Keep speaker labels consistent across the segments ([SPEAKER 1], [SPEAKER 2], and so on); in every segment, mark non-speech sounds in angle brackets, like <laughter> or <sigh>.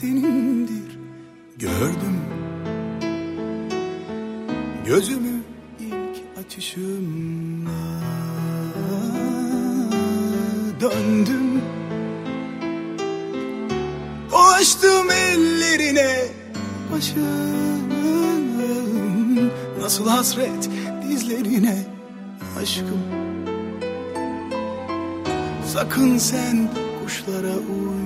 [SPEAKER 1] senindir. Gördüm. Gözümü ilk açışımda döndüm. Dolaştım ellerine başım Nasıl hasret dizlerine aşkım. Sakın sen kuşlara uyma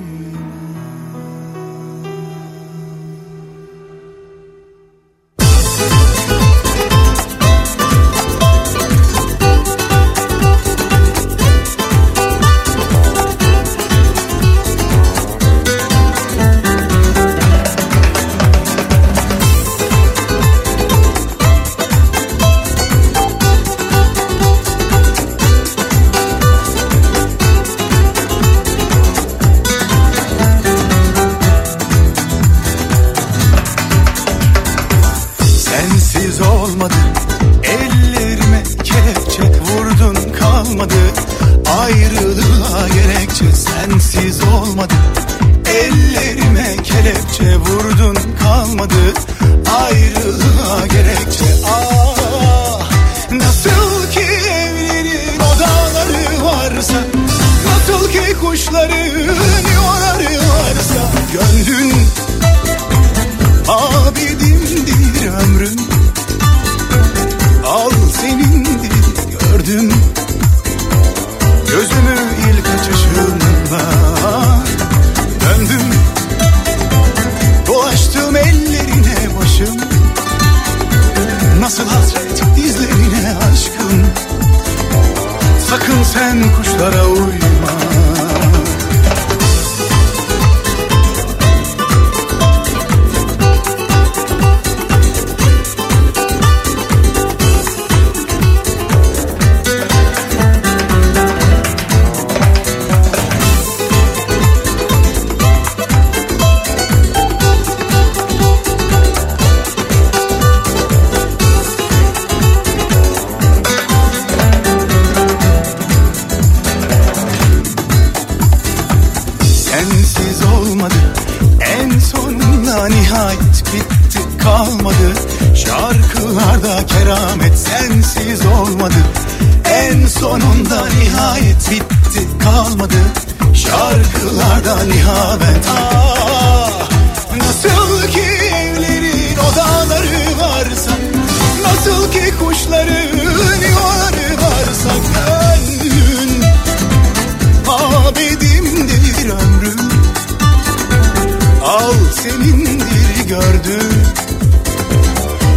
[SPEAKER 1] gördüm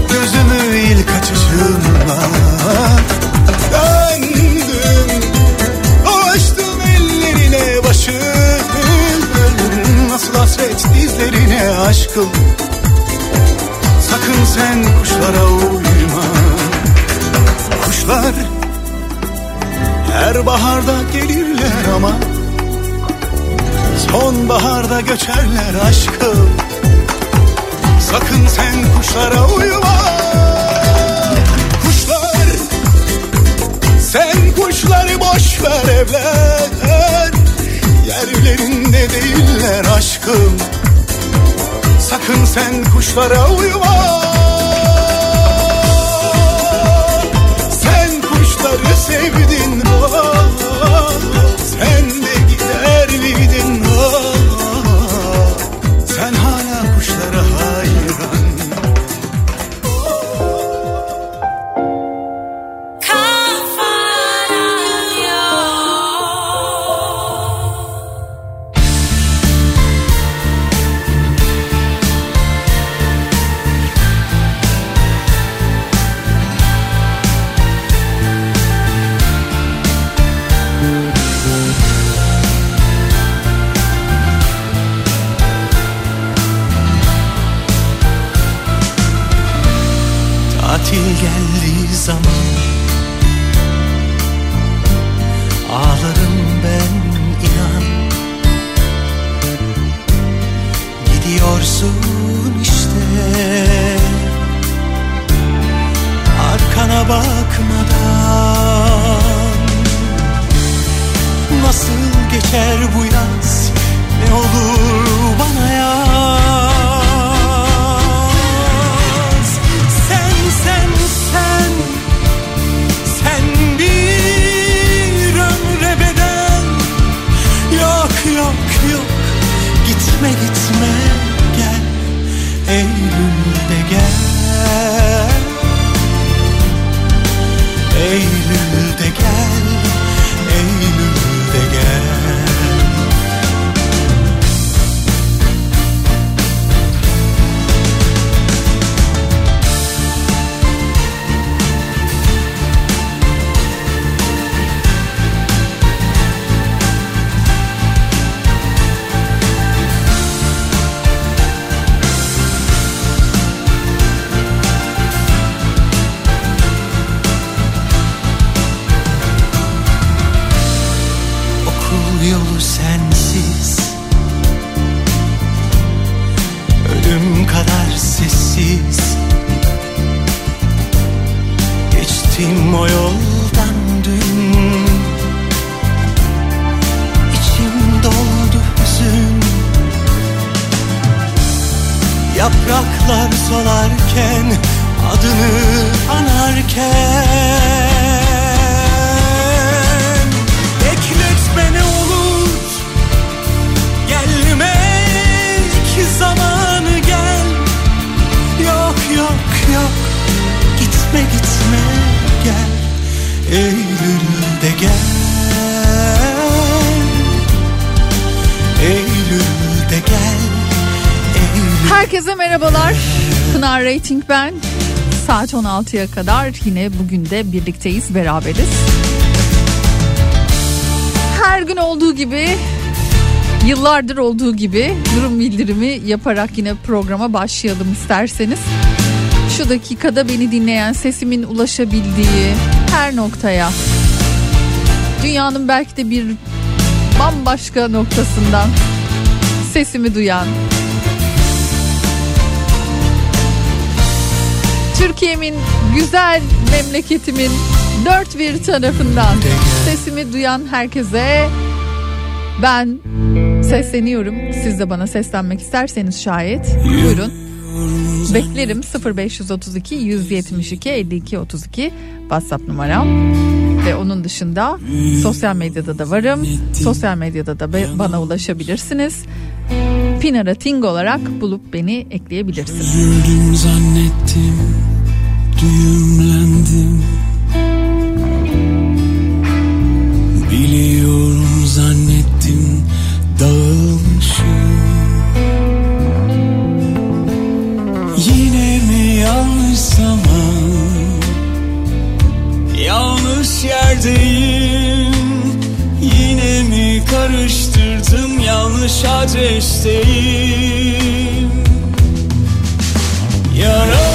[SPEAKER 1] Gözümü ilk açışımla Döndüm Dolaştım ellerine başım Nasıl hasret dizlerine aşkım. Sakın sen kuşlara uyma. Kuşlar her baharda gelirler ama Sonbaharda göçerler aşkım Sakın sen kuşlara uyma. Kuşlar Sen kuşları boş ver evler. Yerlerinde değiller aşkım. Sakın sen kuşlara uyma. Sen kuşları sevdin ah,
[SPEAKER 2] merhabalar. Pınar Rating ben. Saat 16'ya kadar yine bugün de birlikteyiz, beraberiz. Her gün olduğu gibi, yıllardır olduğu gibi durum bildirimi yaparak yine programa başlayalım isterseniz. Şu dakikada beni dinleyen sesimin ulaşabildiği her noktaya dünyanın belki de bir bambaşka noktasından sesimi duyan Türkiye'min güzel memleketimin dört bir tarafından sesimi duyan herkese ben sesleniyorum. Siz de bana seslenmek isterseniz şayet buyurun. Beklerim 0532 172 52 32 WhatsApp numaram ve onun dışında sosyal medyada da varım. Sosyal medyada da bana ulaşabilirsiniz. Pinara Ting olarak bulup beni ekleyebilirsiniz.
[SPEAKER 3] Zannettim Düğümlendim Biliyorum zannettim Dağılmışım. Yine mi yanlış zaman? Yanlış yerdeyim. Yine mi karıştırdım? Yanlış adresteyim. Yaralı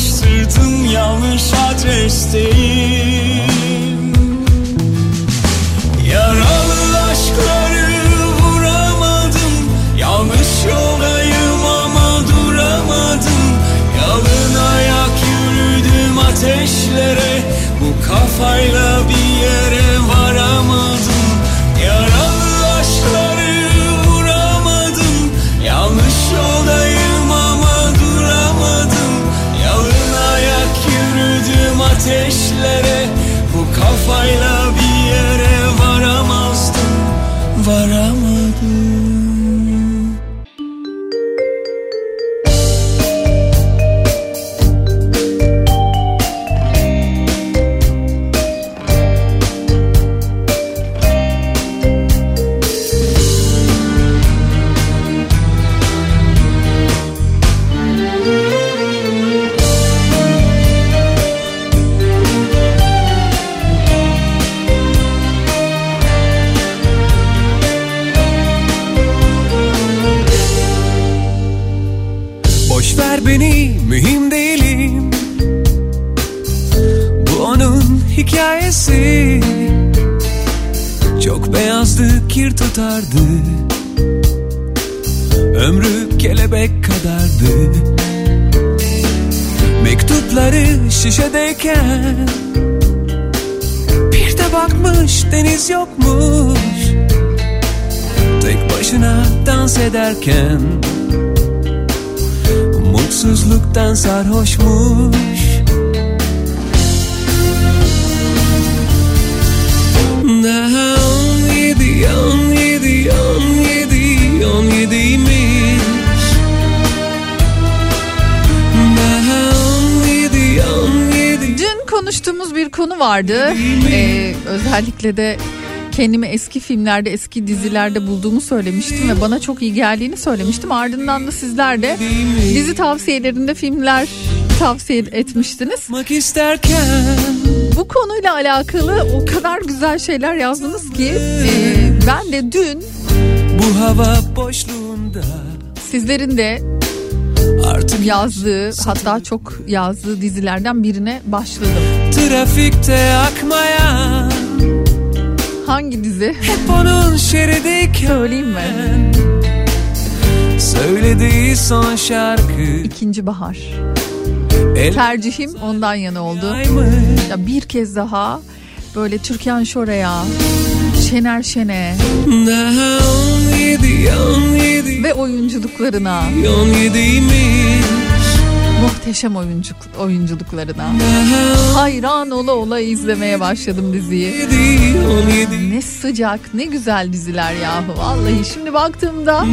[SPEAKER 3] yanlış sırtım yanlış adresteyim. Yaralı aşkları vuramadım. Yanlış yoldayım ama duramadım. Yalın ayak yürüdüm ateşlere. Bu kafayla şişedeyken Bir de bakmış deniz yokmuş. Tek başına dans ederken Mutsuzluktan sarhoşmuş. Daha on yedi, on yedi, on yedi, yediymiş
[SPEAKER 2] konuştuğumuz bir konu vardı. Ee, özellikle de kendimi eski filmlerde, eski dizilerde bulduğumu söylemiştim ve bana çok iyi geldiğini söylemiştim. Ardından da sizler de dizi tavsiyelerinde filmler tavsiye etmiştiniz. Bu konuyla alakalı o kadar güzel şeyler yazdınız ki e, ben de dün
[SPEAKER 3] bu hava boşluğunda
[SPEAKER 2] sizlerin de
[SPEAKER 3] Artık
[SPEAKER 2] yazdığı hatta çok yazdığı dizilerden birine başladım.
[SPEAKER 3] trafikte akmayan
[SPEAKER 2] Hangi dizi?
[SPEAKER 3] Hep onun şerideyken
[SPEAKER 2] Söyleyeyim mi?
[SPEAKER 3] Söylediği son şarkı
[SPEAKER 2] İkinci Bahar.
[SPEAKER 3] El
[SPEAKER 2] Tercihim ondan yana oldu. Ya bir kez daha böyle Türkan Şoray'a, Şener Şen'e ve oyunculuklarına, muhteşem oyuncu, oyunculuklarına hayran ola ola izlemeye başladım diziyi. Ne sıcak, ne güzel diziler yahu. Vallahi şimdi baktığımda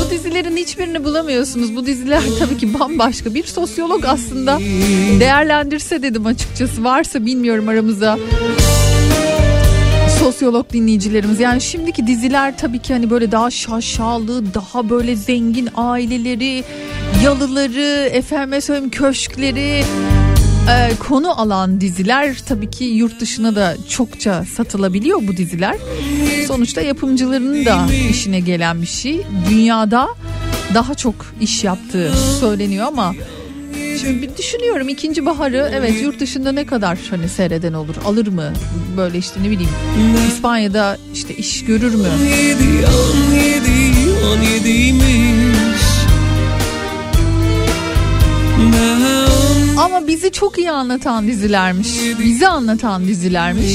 [SPEAKER 2] bu dizilerin hiçbirini bulamıyorsunuz. Bu diziler <laughs> tabii ki bambaşka. Bir sosyolog aslında değerlendirse dedim açıkçası. Varsa bilmiyorum aramızda sosyolog dinleyicilerimiz. Yani şimdiki diziler tabii ki hani böyle daha şaşalı, daha böyle zengin aileleri, yalıları, efendime söyleyeyim köşkleri e, konu alan diziler tabii ki yurt dışına da çokça satılabiliyor bu diziler. Sonuçta yapımcılarının da işine gelen bir şey. Dünyada daha çok iş yaptığı söyleniyor ama Şimdi bir düşünüyorum. İkinci baharı evet yurt dışında ne kadar hani seyreden olur? Alır mı? Böyle işte ne bileyim İspanya'da işte iş görür mü?
[SPEAKER 3] On yedi, on yedi, on yediymiş Daha on
[SPEAKER 2] ama bizi çok iyi anlatan dizilermiş. Bizi anlatan dizilermiş.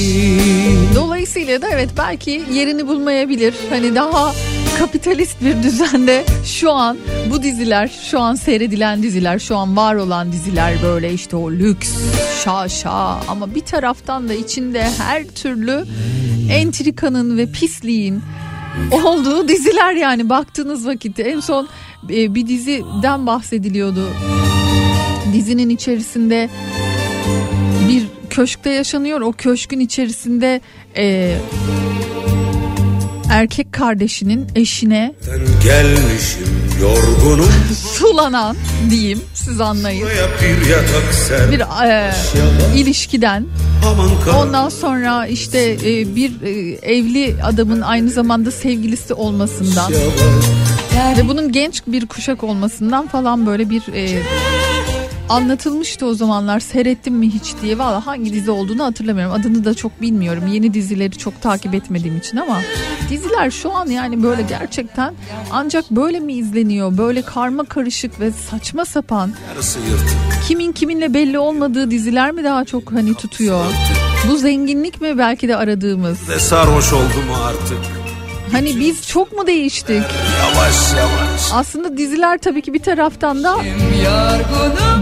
[SPEAKER 2] Dolayısıyla da evet belki yerini bulmayabilir. Hani daha kapitalist bir düzende şu an bu diziler şu an seyredilen diziler şu an var olan diziler böyle işte o lüks şaşa. Ama bir taraftan da içinde her türlü entrikanın ve pisliğin olduğu diziler yani. Baktığınız vakit en son e, bir diziden bahsediliyordu. Dizinin içerisinde bir köşkte yaşanıyor. O köşkün içerisinde e, erkek kardeşinin eşine
[SPEAKER 4] Gelmişim yorgunum.
[SPEAKER 2] Sulanan diyeyim siz anlayın.
[SPEAKER 4] Bir
[SPEAKER 2] bir e, ilişkiden. Ondan sonra işte e, bir e, evli adamın aynı zamanda sevgilisi olmasından ve bunun genç bir kuşak olmasından falan böyle bir e, anlatılmıştı o zamanlar seyrettim mi hiç diye. Valla hangi dizi olduğunu hatırlamıyorum. Adını da çok bilmiyorum. Yeni dizileri çok takip etmediğim için ama diziler şu an yani böyle gerçekten ancak böyle mi izleniyor? Böyle karma karışık ve saçma sapan kimin kiminle belli olmadığı diziler mi daha çok hani tutuyor? Bu zenginlik mi belki de aradığımız?
[SPEAKER 4] Ve sarhoş oldu mu artık
[SPEAKER 2] Hani biz çok mu değiştik?
[SPEAKER 4] Yavaş yavaş.
[SPEAKER 2] Aslında diziler tabii ki bir taraftan da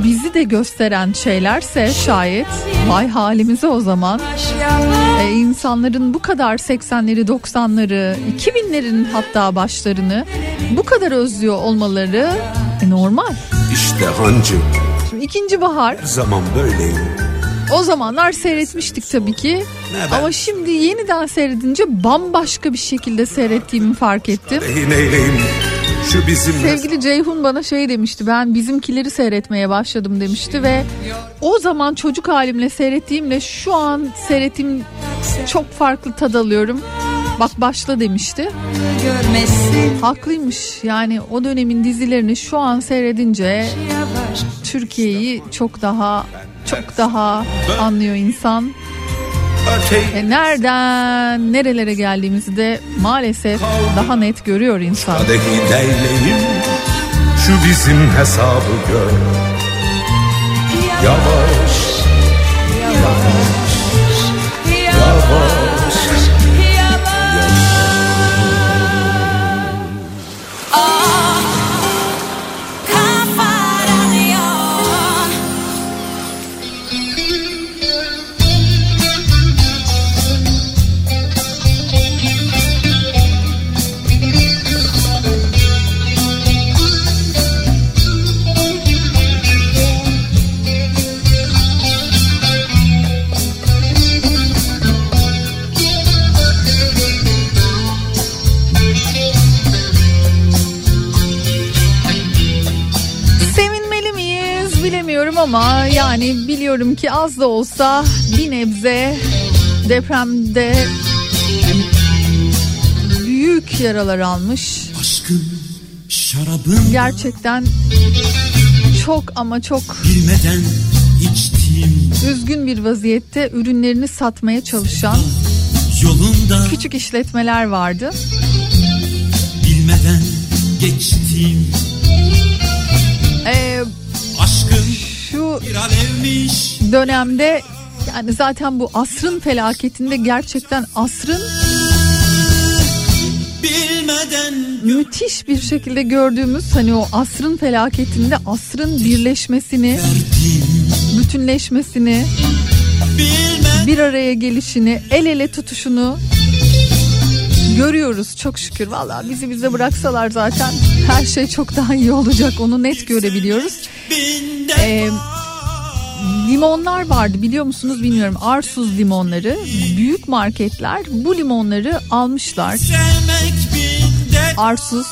[SPEAKER 2] bizi de gösteren şeylerse şayet vay halimize o zaman. E, insanların bu kadar 80'leri 90'ları 2000'lerin hatta başlarını bu kadar özlüyor olmaları e, normal.
[SPEAKER 4] İşte hancı
[SPEAKER 2] Şimdi ikinci bahar.
[SPEAKER 4] Her zaman böyleyim
[SPEAKER 2] o zamanlar seyretmiştik tabii ki
[SPEAKER 4] Ne
[SPEAKER 2] ama şimdi yeniden seyredince bambaşka bir şekilde seyrettiğimi fark ettim.
[SPEAKER 4] Şu bizim
[SPEAKER 2] Sevgili Ceyhun bana şey demişti ben bizimkileri seyretmeye başladım demişti ve o zaman çocuk halimle seyrettiğimle şu an seyrettiğim çok farklı tad alıyorum. Bak başla demişti. Haklıymış yani o dönemin dizilerini şu an seyredince Türkiye'yi çok daha çok daha anlıyor insan.
[SPEAKER 4] ötey
[SPEAKER 2] E nereden nerelere geldiğimizi de maalesef daha net görüyor insan.
[SPEAKER 4] Kadehi deyleyim şu bizim hesabı gör Yavaş yavaş
[SPEAKER 2] ama yani biliyorum ki az da olsa bir nebze depremde büyük yaralar almış.
[SPEAKER 3] Aşkın şarabın
[SPEAKER 2] Gerçekten çok ama çok
[SPEAKER 3] bilmeden içtiğim
[SPEAKER 2] üzgün bir vaziyette ürünlerini satmaya çalışan
[SPEAKER 3] yolunda
[SPEAKER 2] küçük işletmeler vardı.
[SPEAKER 3] bilmeden geçtiğim
[SPEAKER 2] şu dönemde yani zaten bu asrın felaketinde gerçekten asrın
[SPEAKER 3] bilmeden
[SPEAKER 2] müthiş bir şekilde gördüğümüz hani o asrın felaketinde asrın birleşmesini, bütünleşmesini, bir araya gelişini, el ele tutuşunu görüyoruz çok şükür. Valla bizi bize bıraksalar zaten her şey çok daha iyi olacak. Onu net görebiliyoruz. Ee, limonlar vardı biliyor musunuz bilmiyorum. Arsuz limonları. Büyük marketler bu limonları almışlar. Arsuz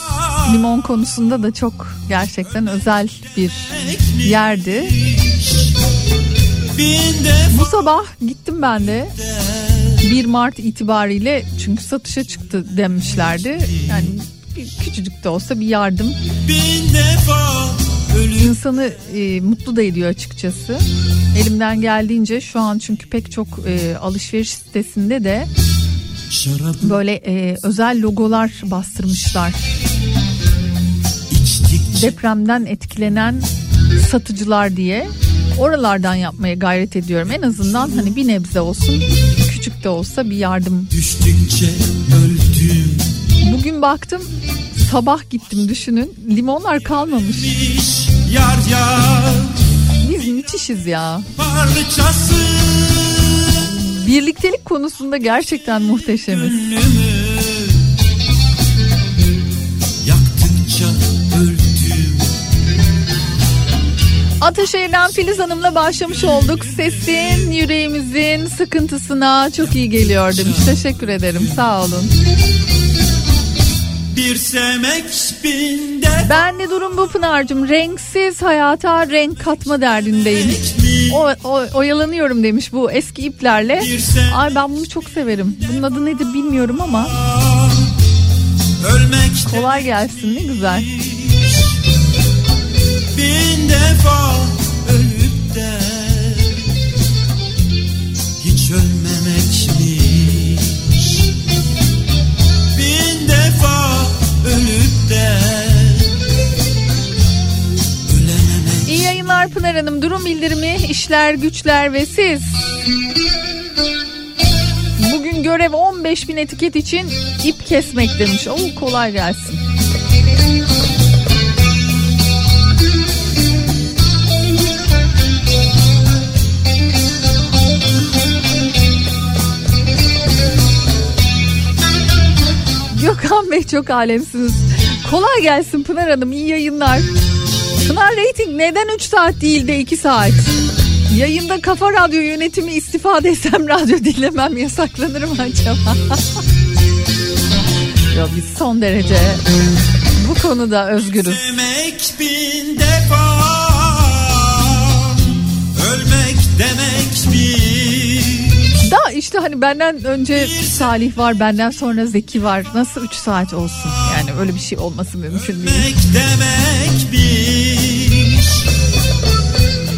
[SPEAKER 2] limon konusunda da çok gerçekten özel bir yerdi. Bu sabah gittim ben de 1 Mart itibariyle çünkü satışa çıktı demişlerdi. Yani küçücük de olsa bir yardım
[SPEAKER 3] bin defa ölüm
[SPEAKER 2] insanı e, mutlu da ediyor açıkçası. Elimden geldiğince şu an çünkü pek çok e, alışveriş sitesinde de
[SPEAKER 3] şarabı
[SPEAKER 2] böyle e, özel logolar bastırmışlar.
[SPEAKER 3] içtikçe
[SPEAKER 2] depremden etkilenen satıcılar diye oralardan yapmaya gayret ediyorum. En azından hani bir nebze olsun küçük de olsa bir yardım.
[SPEAKER 3] düştükçe öldüm
[SPEAKER 2] Bugün baktım sabah gittim düşünün limonlar kalmamış.
[SPEAKER 3] yar yar
[SPEAKER 2] Biz müthişiz ya.
[SPEAKER 3] parçası
[SPEAKER 2] Birliktelik konusunda gerçekten muhteşemiz.
[SPEAKER 3] gönlümü
[SPEAKER 2] Ataşehir'den Filiz Hanım'la başlamış olduk. Sesin yüreğimizin sıkıntısına çok iyi geliyor demiş. Teşekkür ederim sağ olun.
[SPEAKER 3] Bir sevmek binde
[SPEAKER 2] Ben de durum bu Pınar'cığım. Renksiz hayata renk katma derdindeyim. O, o- oyalanıyorum demiş bu eski iplerle. Ay ben bunu çok severim. Bunun adı nedir bilmiyorum ama
[SPEAKER 3] ölmek
[SPEAKER 2] kolay gelsin ne güzel.
[SPEAKER 3] bin defa ölüp de ölüp de
[SPEAKER 2] İyi yayınlar Pınar Hanım. Durum bildirimi, işler, güçler ve siz. Bugün görev 15 bin etiket için ip kesmek demiş. Oo kolay gelsin. Çok alemsiniz. Kolay gelsin Pınar Hanım iyi yayınlar. Pınar Rating neden 3 saat değil de 2 saat? Yayında Kafa Radyo yönetimi istifa desem radyo dinlemem yasaklanır mı acaba? <laughs> Yo, biz son derece bu konuda özgürüz.
[SPEAKER 3] Demek bin
[SPEAKER 2] işte hani benden önce Salih var benden sonra Zeki var. Nasıl 3 saat olsun? Yani öyle bir şey olması mümkün değil.
[SPEAKER 3] Ölmek bir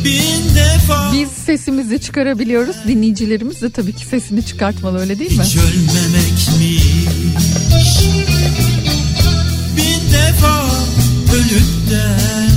[SPEAKER 3] Bin defa
[SPEAKER 2] Biz sesimizi çıkarabiliyoruz. Dinleyicilerimiz de tabii ki sesini çıkartmalı öyle değil mi?
[SPEAKER 3] Hiç ölmemekmiş Bin defa ölüp de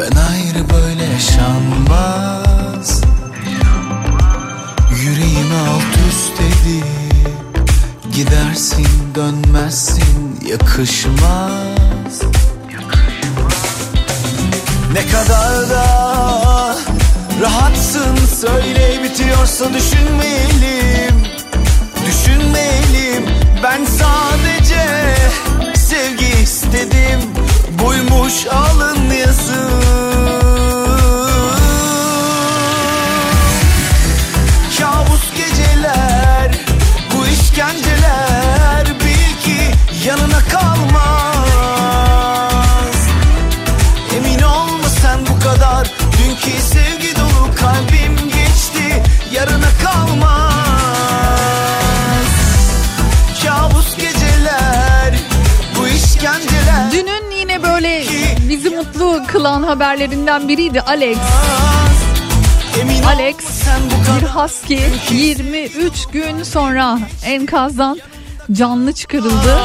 [SPEAKER 5] ben ayrı böyle yaşanmaz. Yüreğimi alt üst edip Gidersin dönmezsin yakışmaz. Ne kadar da rahatsın söyle bitiyorsa düşünmeyelim Düşünmeyelim ben sadece sevgi istedim Buymuş alın yazı Kabus geceler bu işkenceler Bil ki yanına kalmaz. Emin olma sen bu kadar Dünkü sevgi dolu kalbim böyle
[SPEAKER 2] bizi mutlu kılan haberlerinden biriydi Alex. Alex bir husky 23 gün sonra enkazdan canlı çıkarıldı.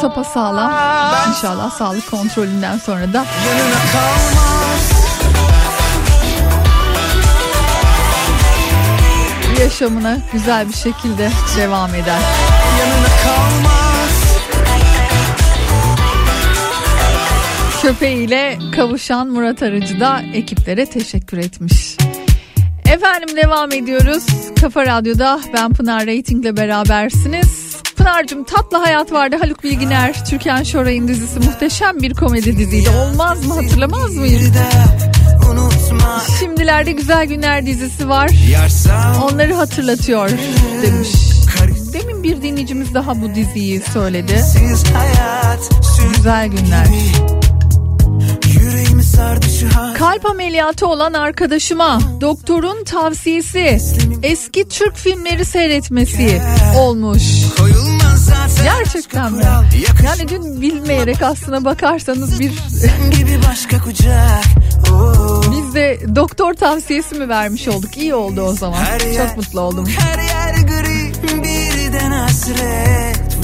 [SPEAKER 2] Sapa sağlam. İnşallah sağlık kontrolünden sonra da yaşamına güzel bir şekilde devam eder.
[SPEAKER 5] Yanına kalmaz
[SPEAKER 2] Köpeğiyle kavuşan Murat Arıcı da ekiplere teşekkür etmiş. Efendim devam ediyoruz. Kafa Radyo'da ben Pınar Rating'le berabersiniz. Pınar'cığım Tatlı Hayat vardı. Haluk Bilginer, Türkan Şoray'ın dizisi muhteşem bir komedi diziydi. Olmaz mı hatırlamaz mıyız? Şimdilerde Güzel Günler dizisi var. Onları hatırlatıyor demiş. Demin bir dinleyicimiz daha bu diziyi söyledi. Güzel günler. Kalp ameliyatı olan arkadaşıma doktorun tavsiyesi eski Türk filmleri seyretmesi olmuş. Gerçekten mi? Yani dün bilmeyerek aslına bakarsanız bir biz de doktor tavsiyesi mi vermiş olduk? İyi oldu o zaman. Çok mutlu oldum.
[SPEAKER 5] Her yer gri birden hasret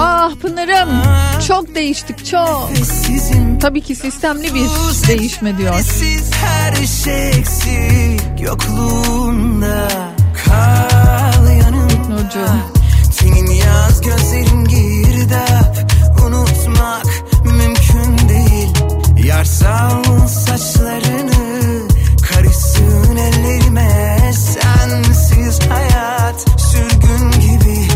[SPEAKER 2] Ah Pınar'ım çok değiştik çok.
[SPEAKER 5] Sizin
[SPEAKER 2] Tabii ki sistemli bir değişme diyor.
[SPEAKER 5] Siz her şey eksik yokluğunda Kal yanımda.
[SPEAKER 2] Nurcuğum.
[SPEAKER 5] Senin yaz gözlerin girdap Unutmak mümkün değil. Yarsal saçlarını. Karışsın ellerime. Sensiz hayat sürgün gibi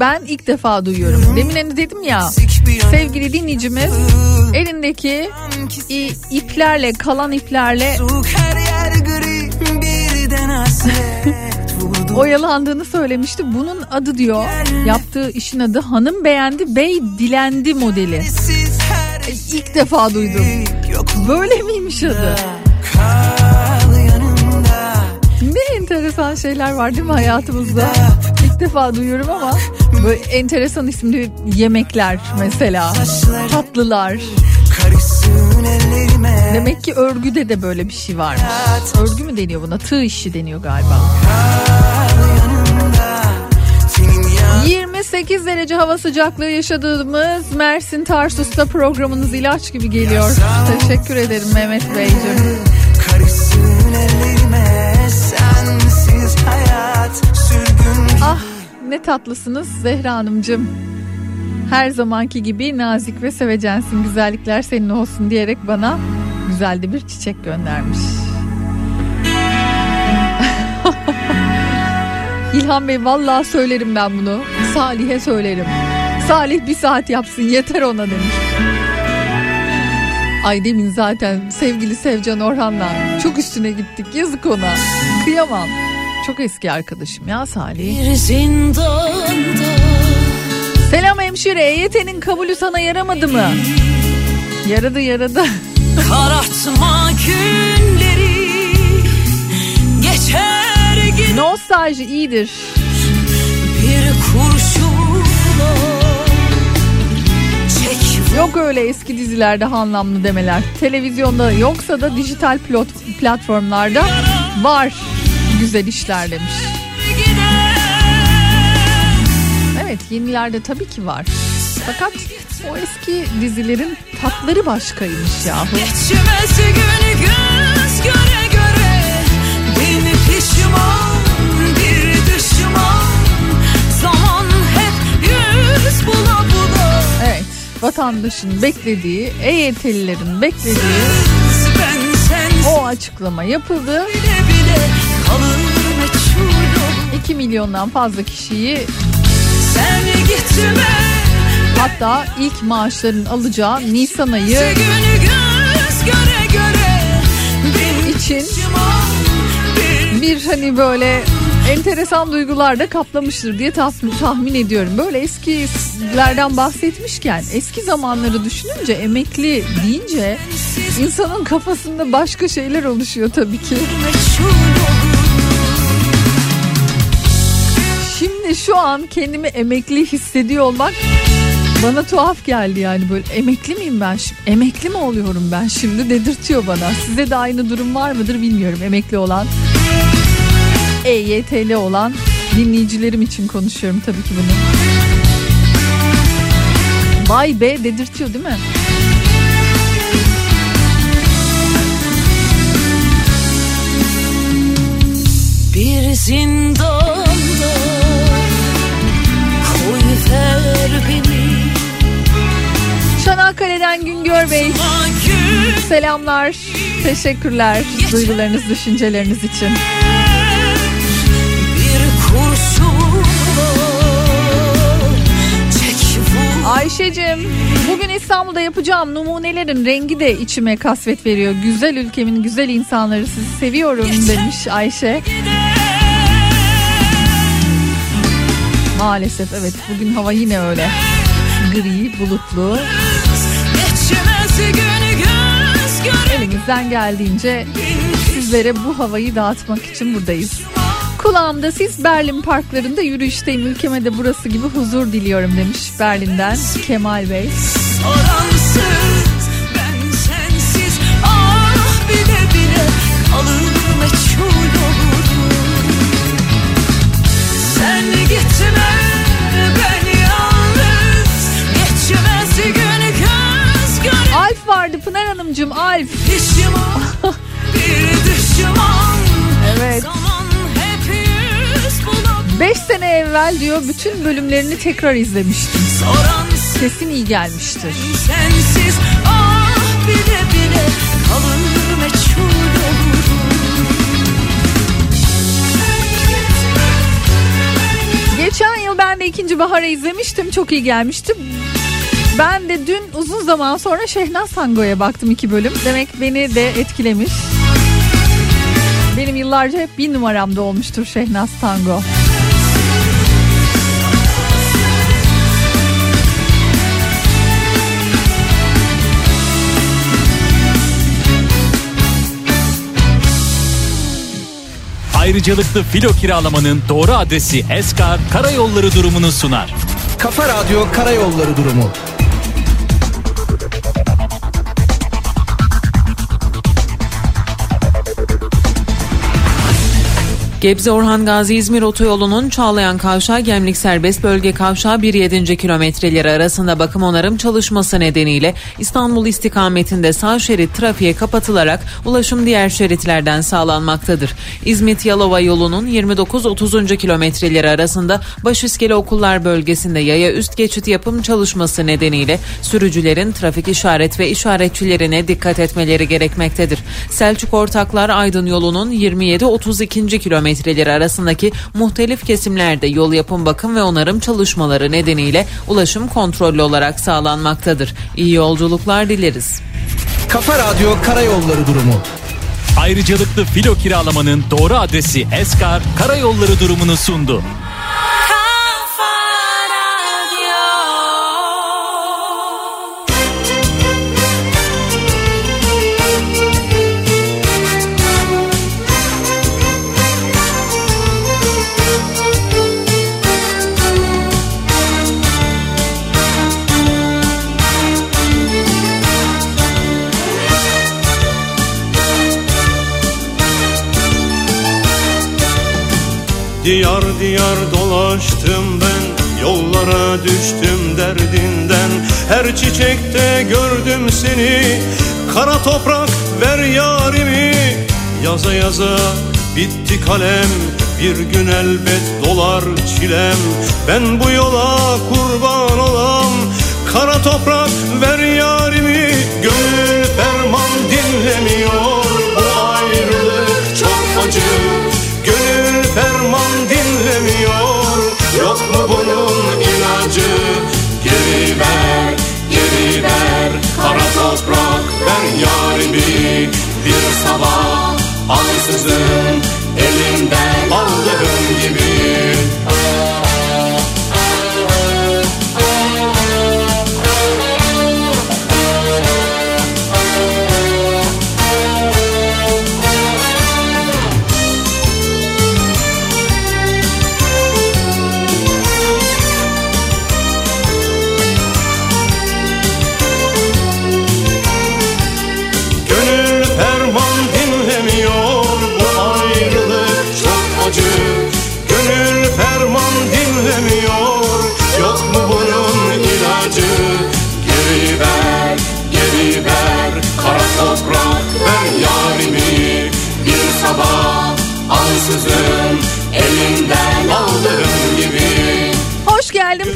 [SPEAKER 2] ben ilk defa duyuyorum. Demin hani dedim ya sevgili dinleyicimiz elindeki iplerle kalan iplerle oyalandığını söylemişti. Bunun adı diyor yaptığı işin adı hanım beğendi bey dilendi modeli. İlk defa duydum.
[SPEAKER 5] şey
[SPEAKER 2] Böyle miymiş adı? Ne enteresan şeyler var değil mi hayatımızda? İlk defa duyuyorum ama böyle enteresan isimli yemekler mesela. Tatlılar. Demek ki örgüde de böyle bir şey varmış. Örgü mü deniyor buna? Tığ işi deniyor galiba.
[SPEAKER 5] Senin ya
[SPEAKER 2] 28 derece hava sıcaklığı yaşadığımız Mersin Tarsus'ta programınız ilaç gibi geliyor. Teşekkür ederim Mehmet Beyciğim. Ne tatlısınız Zehra Hanımcığım. Her zamanki gibi nazik ve sevecensin güzellikler senin olsun diyerek bana güzel de bir çiçek göndermiş. <laughs> İlhan Bey vallahi söylerim ben bunu. Salih'e söylerim. Salih bir saat yapsın yeter ona demiş. Ay demin zaten sevgili Sevcan Orhan'la çok üstüne gittik yazık ona. Kıyamam. Çok eski arkadaşım ya Salih. Selam hemşire EYT'nin kabulü sana yaramadı mı? Yaradı yaradı. <laughs>
[SPEAKER 6] karartma günleri Geçer gün
[SPEAKER 2] Nostalji iyidir.
[SPEAKER 6] bir kurşunla Çek
[SPEAKER 2] Yok öyle eski dizilerde anlamlı demeler. Televizyonda yoksa da dijital pilot platformlarda var güzel işler demiş. Evet yenilerde tabii ki var. Fakat o eski dizilerin tatları başkaymış yahu.
[SPEAKER 6] Geçmez gün göz göre göre Beni pişman bir düşman Zaman hep yüz bula bula
[SPEAKER 2] Evet vatandaşın beklediği, EYT'lilerin beklediği
[SPEAKER 6] Ben sensiz
[SPEAKER 2] o açıklama yapıldı.
[SPEAKER 6] bile
[SPEAKER 2] 2 milyondan fazla kişiyi hatta ilk maaşların alacağı Nisan ayı için
[SPEAKER 6] bir
[SPEAKER 2] hani böyle enteresan duygular da kaplamıştır diye tahmin, tahmin ediyorum. Böyle eskilerden bahsetmişken eski zamanları düşününce emekli deyince insanın kafasında başka şeyler oluşuyor tabii ki.
[SPEAKER 6] meçhul
[SPEAKER 2] şu an kendimi emekli hissediyor olmak bana tuhaf geldi yani böyle emekli miyim ben şimdi? Emekli mi oluyorum ben şimdi dedirtiyor bana. Size de aynı durum var mıdır bilmiyorum emekli olan. EYT'li olan Dinleyicilerim için konuşuyorum tabii ki bunu. Vay be dedirtiyor değil mi?
[SPEAKER 6] Bir zindanda koyver beni
[SPEAKER 2] Çanakkale'den Güngör Bey selamlar. Teşekkürler duygularınız, düşünceleriniz için. Ayşe'cim bugün İstanbul'da yapacağım numunelerin rengi de içime kasvet veriyor. Güzel ülkemin güzel insanları sizi seviyorum demiş Ayşe. Maalesef evet bugün hava yine öyle. Gri, bulutlu. Elimizden geldiğince sizlere bu havayı dağıtmak için buradayız. Kulağımda siz Berlin parklarında yürüyüşteyim. Ülkeme de burası gibi huzur diliyorum demiş Berlin'den Kemal Bey.
[SPEAKER 6] Soransız Düşman bir düşman
[SPEAKER 2] Evet.
[SPEAKER 6] Zaman hep yüz bulup
[SPEAKER 2] 5 sene evvel diyor bütün bölümlerini tekrar izlemiştim. Kesin iyi gelmiştir.
[SPEAKER 6] sensiz ah bile bile kalır meçhul olurum
[SPEAKER 2] Geçen yıl ben de ikinci Bahar'ı izlemiştim. Çok iyi gelmişti. Ben de dün uzun zaman sonra Şehnaz Tango'ya baktım iki bölüm. Demek beni de etkilemiş. Benim yıllarca hep bir numaramda olmuştur Şehnaz Tango.
[SPEAKER 7] Ayrıcalıklı filo kiralamanın doğru adresi Eskar Karayolları durumunu sunar.
[SPEAKER 8] Kafa Radyo Karayolları durumu.
[SPEAKER 9] Gebze Orhan Gazi İzmir Otoyolu'nun Çağlayan Kavşağı Gemlik Serbest Bölge Kavşağı 1.7. kilometreleri arasında bakım onarım çalışması nedeniyle İstanbul istikametinde sağ şerit trafiğe kapatılarak ulaşım diğer şeritlerden sağlanmaktadır. İzmit Yalova yolunun 29-30. kilometreleri arasında Başiskele Okullar bölgesinde yaya üst geçit yapım çalışması nedeniyle sürücülerin trafik işaret ve işaretçilerine dikkat etmeleri gerekmektedir. Selçuk Ortaklar Aydın yolunun 27-32. kilometreleri arasındaki muhtelif kesimlerde yol yapım bakım ve onarım çalışmaları nedeniyle ulaşım kontrollü olarak sağlanmaktadır. İyi yolculuklar dileriz.
[SPEAKER 8] Kafa Radyo Karayolları durumu.
[SPEAKER 7] Ayrıcalıklı filo kiralamanın doğru adresi Eskar Karayolları durumunu sundu.
[SPEAKER 10] Diyar diyar dolaştım ben Yollara düştüm derdinden. Her çiçekte gördüm seni Kara toprak ver yarimi. Yaza yaza bitti kalem Bir gün elbet dolar çilem. Ben bu yola kurban olam Kara toprak ver yarimi. Gönül ferman sabah. Ansızın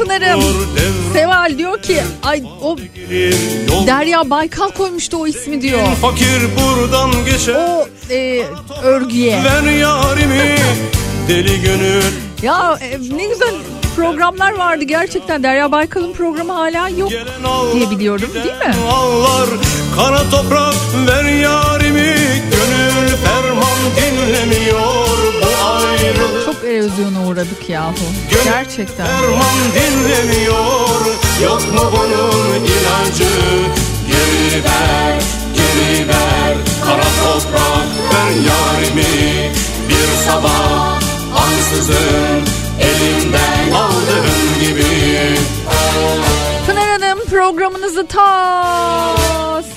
[SPEAKER 2] Pınar'ım. Seval diyor ki ay o Derya Baykal koymuştu o ismi diyor.
[SPEAKER 10] Fakir buradan geçer
[SPEAKER 2] O e, örgüye.
[SPEAKER 10] Ver yarimi deli gönül
[SPEAKER 2] Ya e, ne güzel programlar vardı gerçekten. Derya Baykal'ın programı hala yok diye biliyorum değil mi?
[SPEAKER 10] Ağlar kara toprak ver yarimi Gönül ferman dinlemiyor
[SPEAKER 2] Çok erozyona uğradık yahu. Gerçekten.
[SPEAKER 10] Ferman dinlemiyor Yok mu bunun ilacı Geri ver, geri ver Kara toprak ver yarimi Bir sabah ansızın Elimden aldığın gibi
[SPEAKER 2] Pınar Hanım programınızı ta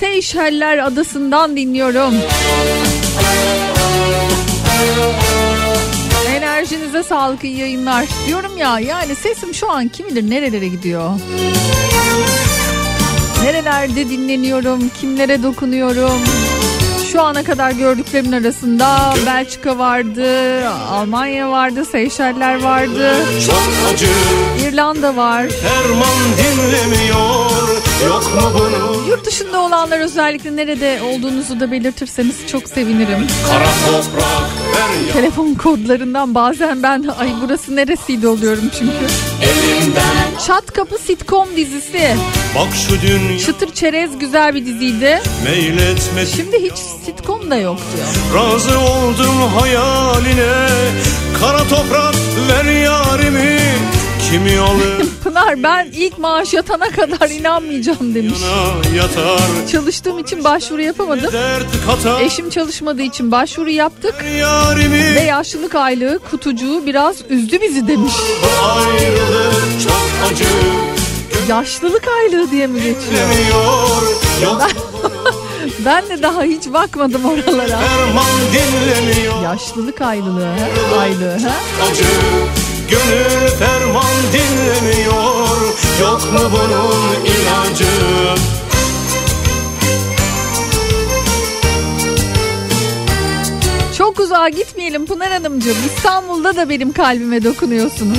[SPEAKER 2] Seyşeller Adası'ndan dinliyorum. Enerjinize sağlık iyi yayınlar. Diyorum ya yani sesim şu an kim bilir nerelere gidiyor. Nerelerde dinleniyorum, kimlere dokunuyorum. Şu ana kadar gördüklerimin arasında Belçika vardı, Almanya vardı, Seyşeller vardı, İrlanda var.
[SPEAKER 10] Ferman dinlemiyor Yok mu bunun
[SPEAKER 2] Yurt dışında olanlar özellikle nerede olduğunuzu da belirtirseniz çok sevinirim.
[SPEAKER 10] Kara toprak ver ya
[SPEAKER 2] Telefon kodlarından bazen ben ay burası neresiydi oluyorum çünkü.
[SPEAKER 10] elimden
[SPEAKER 2] Çat Kapı sitcom dizisi.
[SPEAKER 10] Bak şu dünya
[SPEAKER 2] Çıtır Çerez güzel bir diziydi.
[SPEAKER 10] meyletmesin
[SPEAKER 2] Şimdi hiç sitcom da yok diyor.
[SPEAKER 10] Razı oldum hayaline Kara toprak ver yarimi Kimi alır <laughs>
[SPEAKER 2] Pınar ben ilk maaş yatana kadar inanmayacağım demiş.
[SPEAKER 10] yatar
[SPEAKER 2] Çalıştığım için başvuru yapamadım. Eşim çalışmadığı için başvuru yaptık.
[SPEAKER 10] yarimi
[SPEAKER 2] Ve yaşlılık aylığı kutucuğu biraz üzdü bizi demiş.
[SPEAKER 10] Acı
[SPEAKER 2] Yaşlılık aylığı diye mi geçiyor?
[SPEAKER 10] Yok <laughs>
[SPEAKER 2] Ben de daha hiç bakmadım oralara. Yaşlılık aylığı, aylığı. Ha?
[SPEAKER 10] acı Gönül ferman dinlemiyor Yok mu bunun ilacı
[SPEAKER 2] Çok uzağa gitmeyelim Pınar Hanımcığım. İstanbul'da da benim kalbime dokunuyorsunuz.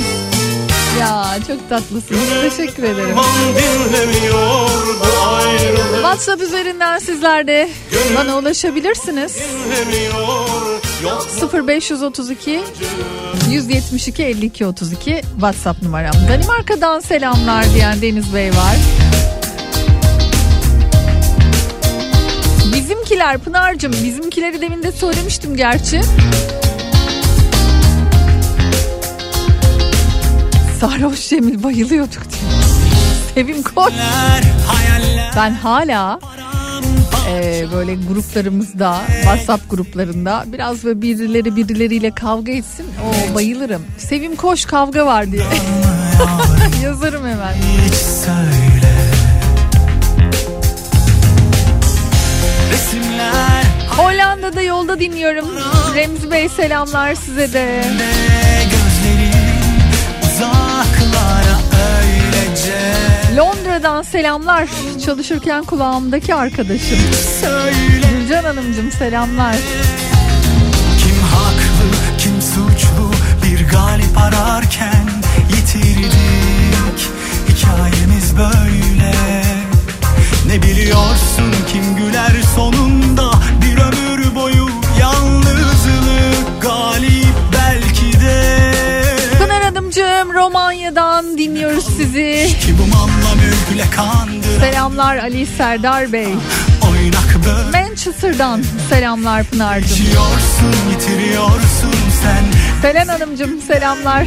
[SPEAKER 2] Ya çok tatlısınız. Teşekkür ederim. WhatsApp üzerinden sizler de bana ulaşabilirsiniz.
[SPEAKER 10] dinlemiyor
[SPEAKER 2] 0532 172 52 32 WhatsApp numaram. Danimarka'dan selamlar diyen Deniz Bey var. Bizimkiler Pınar'cığım bizimkileri demin de söylemiştim gerçi. Sarhoş Cemil bayılıyorduk diyor. Sevim Koç. Ben hala e, böyle gruplarımızda WhatsApp gruplarında biraz böyle birileri birileriyle kavga etsin o bayılırım. Sevim koş kavga var diye. <laughs> Yazarım hemen.
[SPEAKER 5] Hiç söyle Resimler
[SPEAKER 2] Hollanda'da yolda dinliyorum. Remzi Bey selamlar size de.
[SPEAKER 5] halde
[SPEAKER 2] Londra'dan selamlar. Çalışırken kulağımdaki arkadaşım.
[SPEAKER 5] Söyle
[SPEAKER 2] Gülcan Hanımcığım selamlar.
[SPEAKER 5] kim haklı kim suçlu Bir galip ararken yitirdik Hikayemiz böyle Ne biliyorsun kim güler sonunda Bir ömür boyu yalnızlık galip belki de
[SPEAKER 2] Pınar Hanımcığım Romanya'dan dinliyoruz sizi. Selamlar Ali Serdar Bey. Manchester'dan selamlar Pınar'cığım. Selen Hanımcığım selamlar.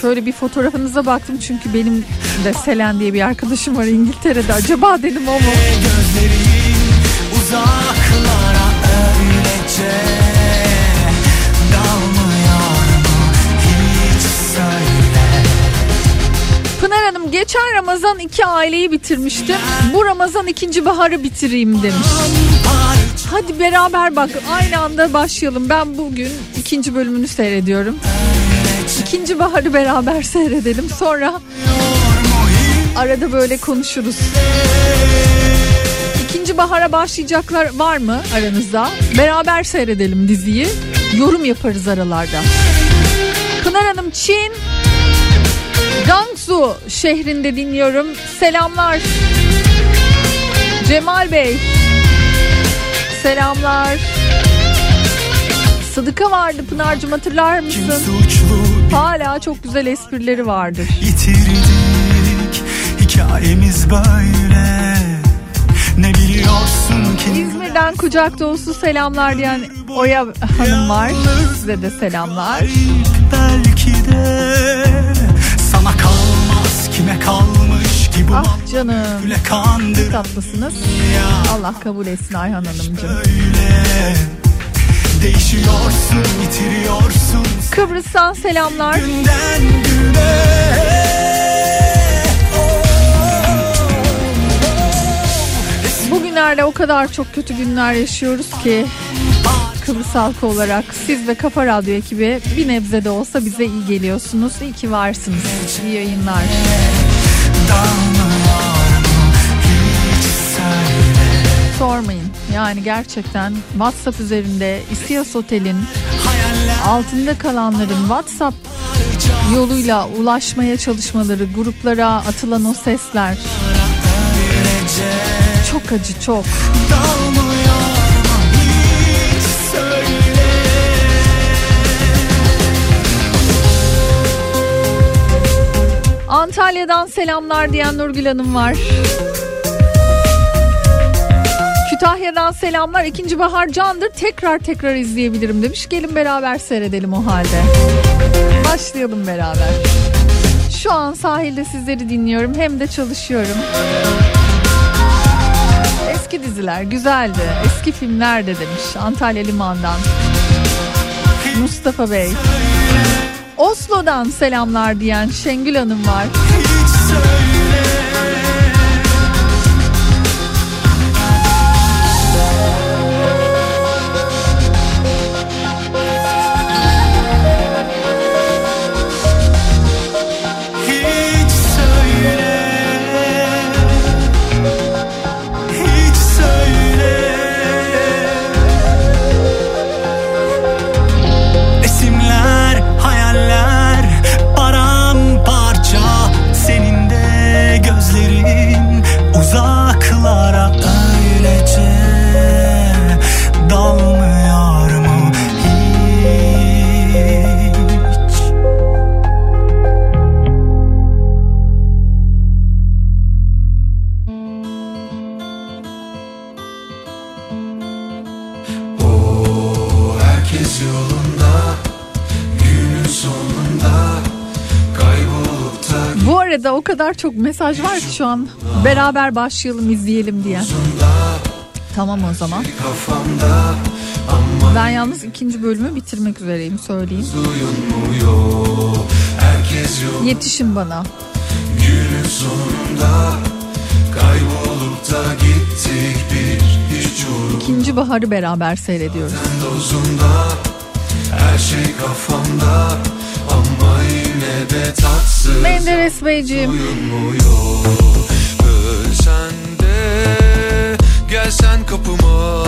[SPEAKER 2] Şöyle bir fotoğrafınıza baktım çünkü benim de Selen diye bir arkadaşım var İngiltere'de. Acaba dedim o mu?
[SPEAKER 5] Gözlerin uzaklara öylece
[SPEAKER 2] Pınar Hanım geçen Ramazan iki aileyi bitirmiştim. Bu Ramazan ikinci baharı bitireyim demiş. Hadi beraber bak aynı anda başlayalım. Ben bugün ikinci bölümünü seyrediyorum. İkinci baharı beraber <laughs> seyredelim. Sonra arada böyle konuşuruz. İkinci bahara başlayacaklar var mı aranızda? Beraber seyredelim diziyi. yorum yaparız aralarda. Pınar Hanım Çin Gangsu şehrinde dinliyorum. Selamlar. Cemal Bey. Selamlar. Sıdıka vardı Pınar'cığım hatırlar mısın? Hala çok güzel esprileri vardır.
[SPEAKER 1] yitirdik Hikayemiz böyle Ne biliyorsun ki
[SPEAKER 2] İzmir'den kucak dolusu selamlar diyen Oya Hanım var. Size de selamlar.
[SPEAKER 1] Belki de kime kalmış ki bu
[SPEAKER 2] Ah canım.
[SPEAKER 1] Kandır
[SPEAKER 2] Tatlısınız.
[SPEAKER 1] ya
[SPEAKER 2] Allah kabul etsin Ayhan Hanımcığım.
[SPEAKER 1] öyle Değişiyorsun yitiriyorsun
[SPEAKER 2] Kıbrıs'tan selamlar.
[SPEAKER 1] günden güne
[SPEAKER 2] Bugünlerde o kadar çok kötü günler yaşıyoruz ki Kıbrıs halkı olarak siz ve Kafa Radyo ekibi bir nebze de olsa bize iyi geliyorsunuz. İyi ki varsınız. İyi yayınlar. Sormayın. Yani gerçekten WhatsApp üzerinde İstias Otel'in altında kalanların WhatsApp yoluyla ulaşmaya çalışmaları, gruplara atılan o sesler çok acı çok. Antalya'dan selamlar diyen Nurgül Hanım var. Kütahya'dan selamlar. İkinci Bahar Candır. Tekrar tekrar izleyebilirim demiş. Gelin beraber seyredelim o halde. Başlayalım beraber. Şu an sahilde sizleri dinliyorum. Hem de çalışıyorum. Eski diziler güzeldi. Eski filmler de demiş. Antalya Liman'dan. Mustafa Bey. Oslo'dan selamlar diyen Şengül Hanım var.
[SPEAKER 1] Hiç
[SPEAKER 2] arada o kadar çok mesaj var ki şu an beraber başlayalım izleyelim diye. Tamam o zaman. Ben yalnız ikinci bölümü bitirmek üzereyim söyleyeyim. Yetişin bana.
[SPEAKER 11] Günün sonunda Kaybolup da gittik bir Hiç
[SPEAKER 2] İkinci baharı beraber seyrediyoruz.
[SPEAKER 11] Her şey kafamda Ama yine de tatsız
[SPEAKER 2] Menderes Beyciğim
[SPEAKER 11] Duyulmuyor Ölsen de Gelsen kapıma.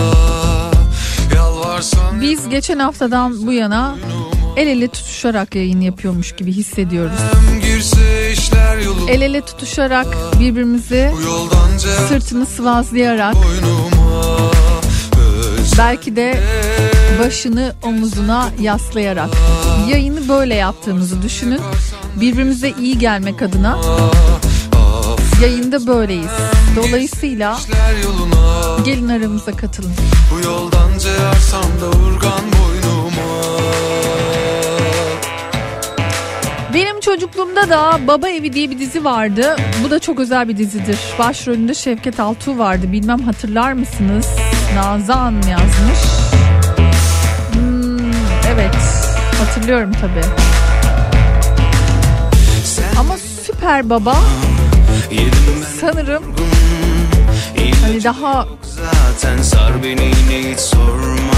[SPEAKER 11] Yalvarsan
[SPEAKER 2] biz geçen haftadan bu yana el ele tutuşarak yayın yapıyormuş gibi hissediyoruz. El ele tutuşarak birbirimizi sırtını sıvazlayarak belki de başını omuzuna yaslayarak yayını böyle yaptığımızı düşünün. Birbirimize iyi gelmek adına yayında böyleyiz. Dolayısıyla gelin aramıza katılın.
[SPEAKER 11] Bu yoldan ceyarsam da urgan boynuma
[SPEAKER 2] Benim çocukluğumda da Baba Evi diye bir dizi vardı. Bu da çok özel bir dizidir. Başrolünde Şevket Altuğ vardı. Bilmem hatırlar mısınız? Nazan yazmış. Hatırlıyorum tabii. Ama Süper Baba sanırım hani daha
[SPEAKER 11] zaten sar beni yine hiç sorma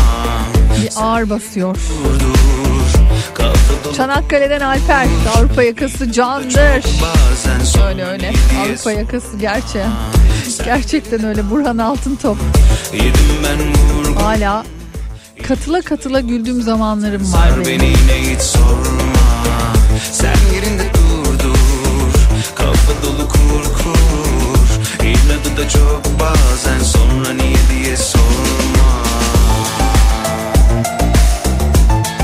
[SPEAKER 2] bir ağır basıyor. Çanakkale'den Alper. Avrupa yakası candır. Öyle öyle. Avrupa yakası gerçi. Gerçekten öyle. Burhan Altıntop. Hala katıla katıla güldüğüm zamanlarım var
[SPEAKER 11] Sar
[SPEAKER 2] benim.
[SPEAKER 11] beni yine hiç sorma Sen yerinde dur dur Kafa dolu kur kur İnadı da çok bazen Sonra niye diye sorma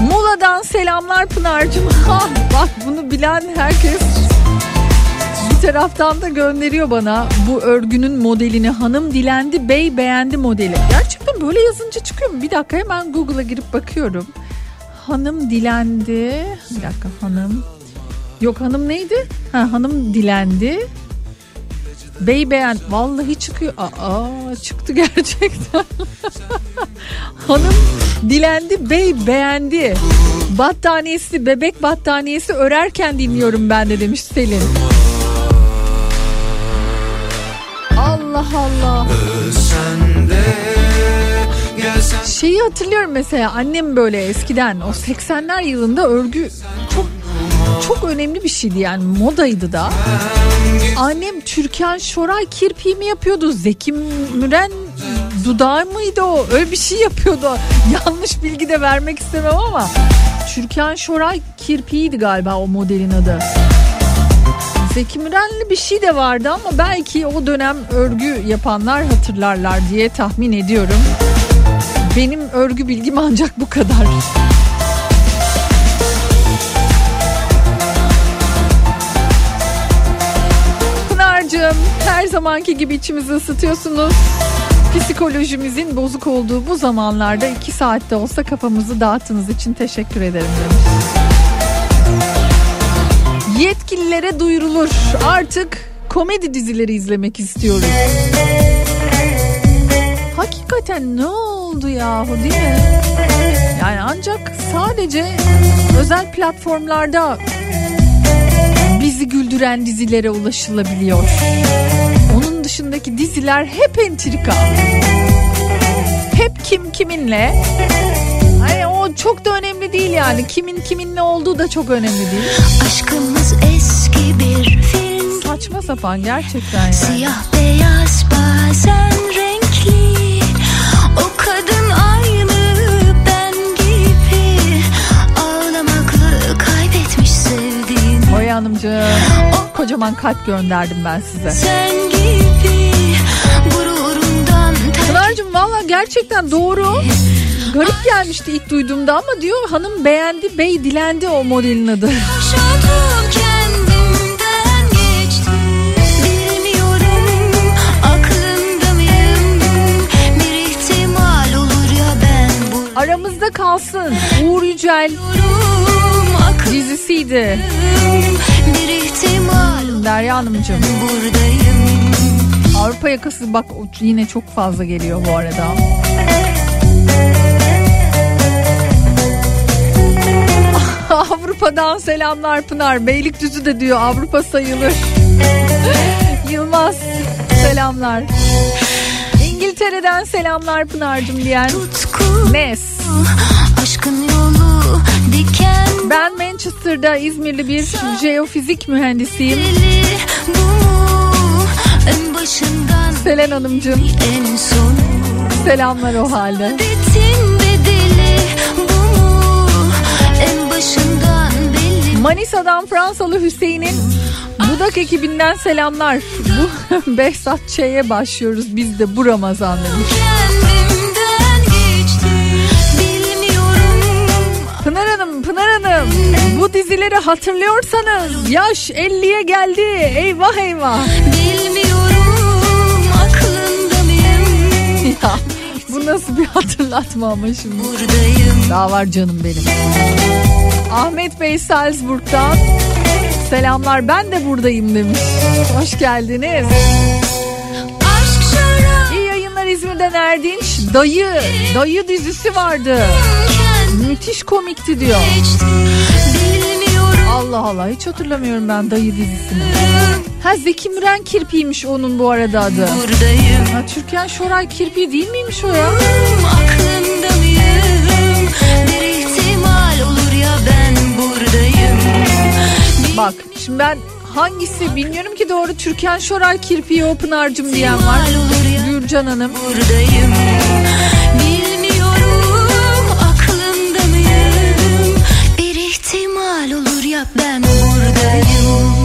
[SPEAKER 2] Muğla'dan selamlar Pınar'cığım. Ha, <laughs> bak bunu bilen herkes taraftan da gönderiyor bana bu örgünün modelini. Hanım dilendi, bey beğendi modeli. Gerçekten böyle yazınca çıkıyor mu? Bir dakika hemen Google'a girip bakıyorum. Hanım dilendi. Bir dakika hanım. Yok hanım neydi? Ha, hanım dilendi. Bey beğen. Vallahi çıkıyor. Aa çıktı <laughs> gerçekten. Hanım dilendi, bey beğendi. Battaniyesi, bebek battaniyesi örerken dinliyorum ben de demiş Selin. Allah Allah.
[SPEAKER 11] Sen de gelsen
[SPEAKER 2] Şeyi hatırlıyorum mesela annem böyle eskiden o 80'ler yılında örgü çok çok önemli bir şeydi yani modaydı da. Annem Türkan Şoray kirpiği mi yapıyordu? Zeki Müren dudağı mıydı o? Öyle bir şey yapıyordu. <laughs> Yanlış bilgi de vermek istemem ama Türkan Şoray kirpiğiydi galiba o modelin adı. Zeki Mürenli bir şey de vardı ama belki o dönem örgü yapanlar hatırlarlar diye tahmin ediyorum. Benim örgü bilgim ancak bu kadar. Pınar'cığım her zamanki gibi içimizi ısıtıyorsunuz. Psikolojimizin bozuk olduğu bu zamanlarda iki saatte olsa kafamızı dağıttığınız için teşekkür ederim demiş. Yetkililere duyurulur. Artık komedi dizileri izlemek istiyoruz. Hakikaten ne oldu yahu değil mi? Yani ancak sadece özel platformlarda bizi güldüren dizilere ulaşılabiliyor. Onun dışındaki diziler hep entrika. Hep kim kiminle. O çok da önemli değil yani. Kimin kiminle olduğu da çok önemli değil.
[SPEAKER 12] Aşkımız eski bir film
[SPEAKER 2] Saçma sapan gerçekten yani.
[SPEAKER 12] Siyah beyaz bazen renkli O kadın aynı ben gibi Ağlamaklı kaybetmiş sevdiğini
[SPEAKER 2] Oya Hanımcığım kocaman kalp gönderdim ben size.
[SPEAKER 12] Sen gibi gururundan
[SPEAKER 2] Pınar'cığım valla gerçekten doğru. Garip gelmişti ilk duyduğumda ama diyor hanım beğendi bey dilendi o modelin adı. Aramızda kalsın Uğur Yücel dizisiydi.
[SPEAKER 12] Bir ihtimal
[SPEAKER 2] Derya Hanımcığım.
[SPEAKER 12] buradayım
[SPEAKER 2] Avrupa yakası bak yine çok fazla geliyor bu arada. Avrupa'dan selamlar Pınar. Beylikdüzü de diyor Avrupa sayılır. Yılmaz selamlar. İngiltere'den selamlar Pınar'cığım diyen Nes.
[SPEAKER 12] Aşkın yolu diken
[SPEAKER 2] Ben Manchester'da İzmirli bir jeofizik mühendisiyim. Selen Hanımcığım selamlar o halde.
[SPEAKER 12] Bitin
[SPEAKER 2] Manisa'dan Fransalı Hüseyin'in Budak ekibinden selamlar. Bu <laughs> Behzat Ç'ye başlıyoruz biz de bu Ramazan demiş. Pınar Hanım, Pınar Hanım bu dizileri hatırlıyorsanız yaş 50'ye geldi. Eyvah eyvah.
[SPEAKER 12] Bilmiyorum aklında mıyım <laughs>
[SPEAKER 2] Ya bu nasıl bir hatırlatma ama şimdi.
[SPEAKER 12] Buradayım
[SPEAKER 2] Daha var canım benim. Ahmet Bey Salzburg'dan selamlar ben de buradayım demiş. Hoş geldiniz. İyi yayınlar İzmir'den Erdinç. Dayı, dayı dizisi vardı. Müthiş komikti diyor. Allah Allah hiç hatırlamıyorum ben dayı dizisini. Ha Zeki Müren kirpiymiş onun bu arada adı.
[SPEAKER 12] buradayım
[SPEAKER 2] Ha Türkan Şoray kirpi değil miymiş o ya?
[SPEAKER 12] Aklında mıyım
[SPEAKER 2] Bak şimdi ben hangisi bilmiyorum ki doğru. Türkan Şoray kirpiği o diyen var. Gürcan Hanım.
[SPEAKER 12] Buradayım. Bilmiyorum
[SPEAKER 1] aklımda mıyım? Bir ihtimal olur ya ben
[SPEAKER 2] buradayım.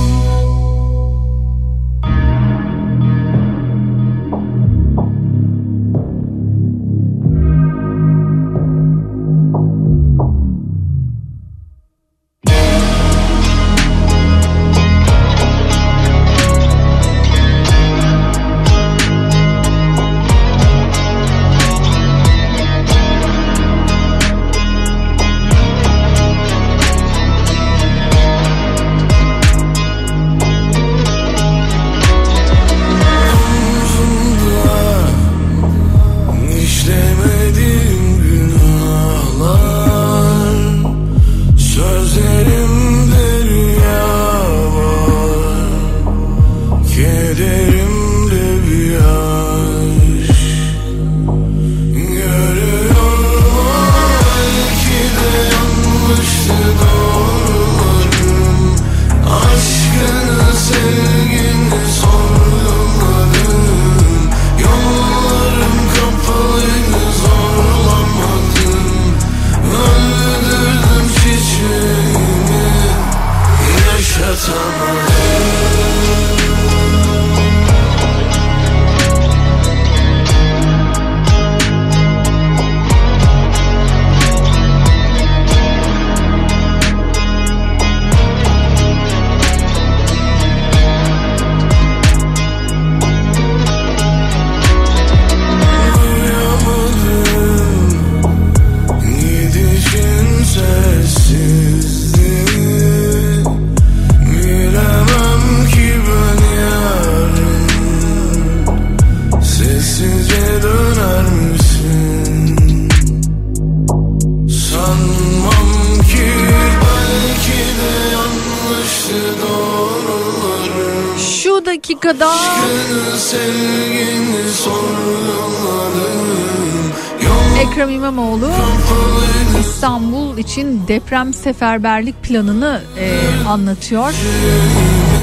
[SPEAKER 2] İçin deprem seferberlik planını e, anlatıyor.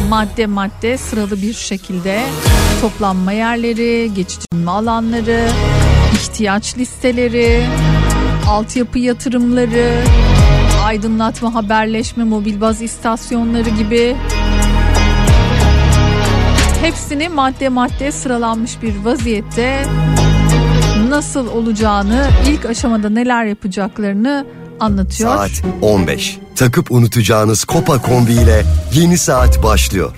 [SPEAKER 2] Madde madde sıralı bir şekilde toplanma yerleri, geçici alanları, ihtiyaç listeleri, altyapı yatırımları, aydınlatma, haberleşme, mobil baz istasyonları gibi hepsini madde madde sıralanmış bir vaziyette nasıl olacağını, ilk aşamada neler yapacaklarını anlatıyor.
[SPEAKER 12] Saat 15. Takıp unutacağınız Kopa kombi ile yeni saat başlıyor.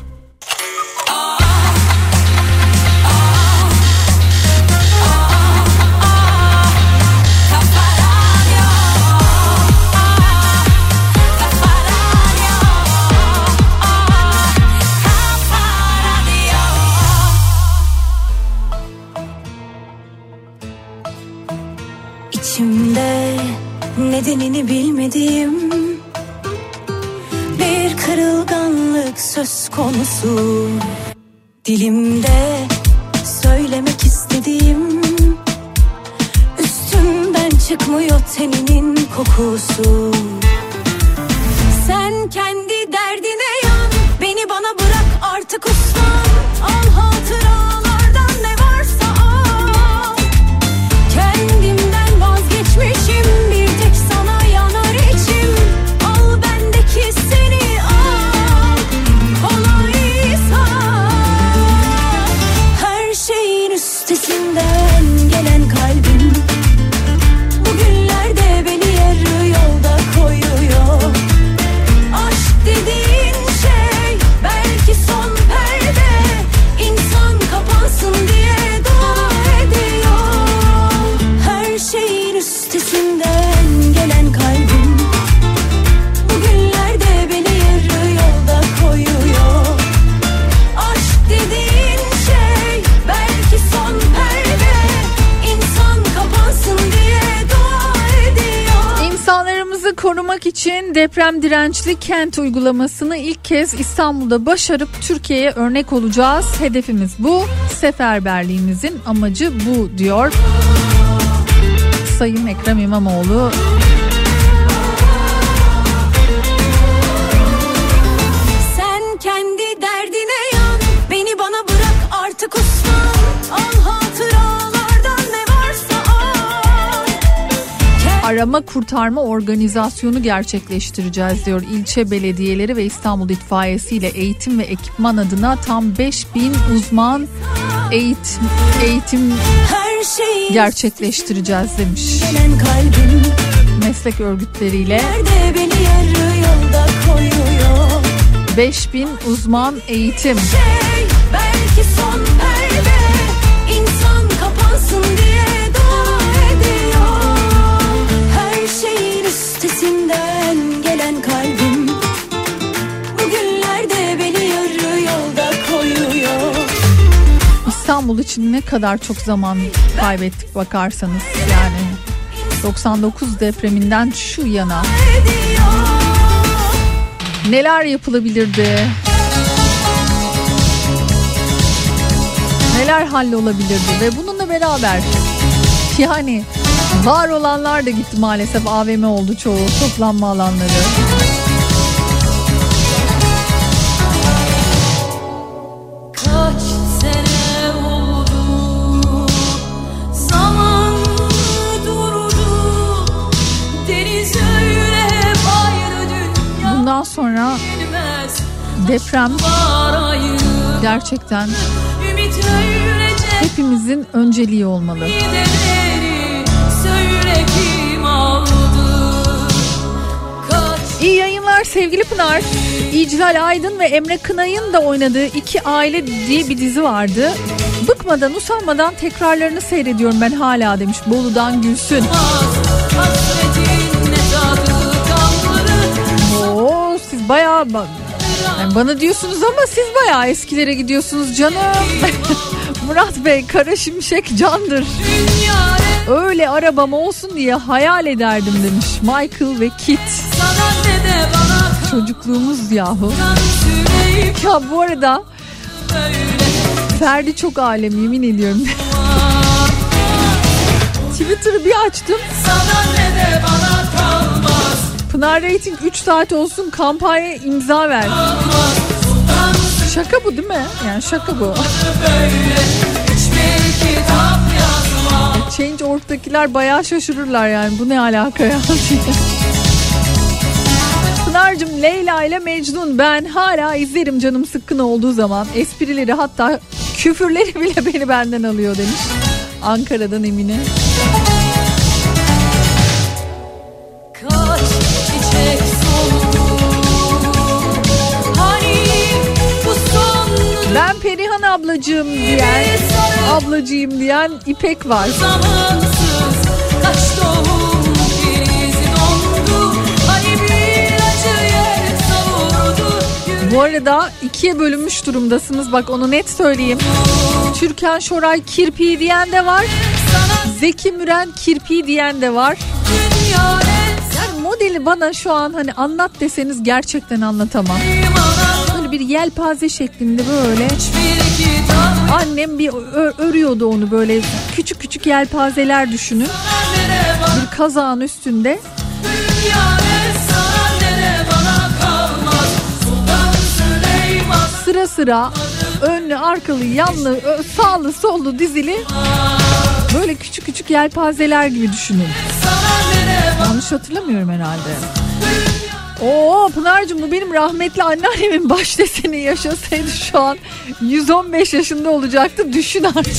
[SPEAKER 2] Dirençli kent uygulamasını ilk kez İstanbul'da başarıp Türkiye'ye örnek olacağız. Hedefimiz bu. Seferberliğimizin amacı bu diyor. Sayın Ekrem İmamoğlu arama kurtarma organizasyonu gerçekleştireceğiz diyor. İlçe belediyeleri ve İstanbul İtfaiyesi ile eğitim ve ekipman adına tam 5000 uzman eğitim, eğitim gerçekleştireceğiz demiş. Meslek örgütleriyle
[SPEAKER 6] Nerede beni yarı yolda koyuyor
[SPEAKER 2] 5000 uzman eğitim.
[SPEAKER 6] Belki son
[SPEAKER 2] İstanbul için ne kadar çok zaman kaybettik bakarsanız yani 99 depreminden şu yana neler yapılabilirdi? Neler hallolabilirdi ve bununla beraber yani Var olanlar da gitti maalesef AVM oldu çoğu toplanma alanları. Sonra deprem gerçekten hepimizin önceliği olmalı. İyi yayınlar sevgili Pınar. İclal Aydın ve Emre Kınay'ın da oynadığı İki Aile diye bir dizi vardı. Bıkmadan usanmadan tekrarlarını seyrediyorum ben hala demiş Bolu'dan Gülsün.
[SPEAKER 6] hasretin
[SPEAKER 2] bayağı ba- yani bana diyorsunuz ama siz bayağı eskilere gidiyorsunuz canım. <laughs> Murat Bey Kara Şimşek candır. Öyle arabam olsun diye hayal ederdim demiş Michael ve Kit. Çocukluğumuz yahu. Ya bu arada Ferdi çok alem yemin ediyorum. <laughs> Twitter'ı bir açtım.
[SPEAKER 6] Sana ne de bana
[SPEAKER 2] Pınar Rating 3 saat olsun kampanya imza ver. Şaka bu değil mi? Yani şaka bu.
[SPEAKER 6] yazma
[SPEAKER 2] Change.org'dakiler bayağı şaşırırlar yani bu ne alaka ya. Pınar'cığım Leyla ile Mecnun ben hala izlerim canım sıkkın olduğu zaman. Esprileri hatta küfürleri bile beni benden alıyor demiş. Ankara'dan Emine.
[SPEAKER 6] Kaç
[SPEAKER 2] Perihan ablacığım diyen, ablacığım diyen İpek var.
[SPEAKER 6] zamansız Kaç doğum krizi dondu Hani
[SPEAKER 2] Bu arada ikiye bölünmüş durumdasınız. Bak onu net söyleyeyim. Türkan Şoray kirpi diyen de var. Zeki Müren kirpi diyen de var. Yani modeli bana şu an hani anlat deseniz gerçekten anlatamam. Böyle bir yelpaze şeklinde böyle. Annem bir örüyordu onu böyle küçük küçük yelpazeler düşünün. Bir kazağın üstünde. Sıra sıra önlü arkalı yanlı sağlı sollu dizili böyle küçük küçük yelpazeler gibi düşünün. Yanlış hatırlamıyorum herhalde. Oo Pınar'cığım bu benim rahmetli anneannemin baş deseni yaşasaydı şu an 115 yaşında olacaktı. Düşün artık.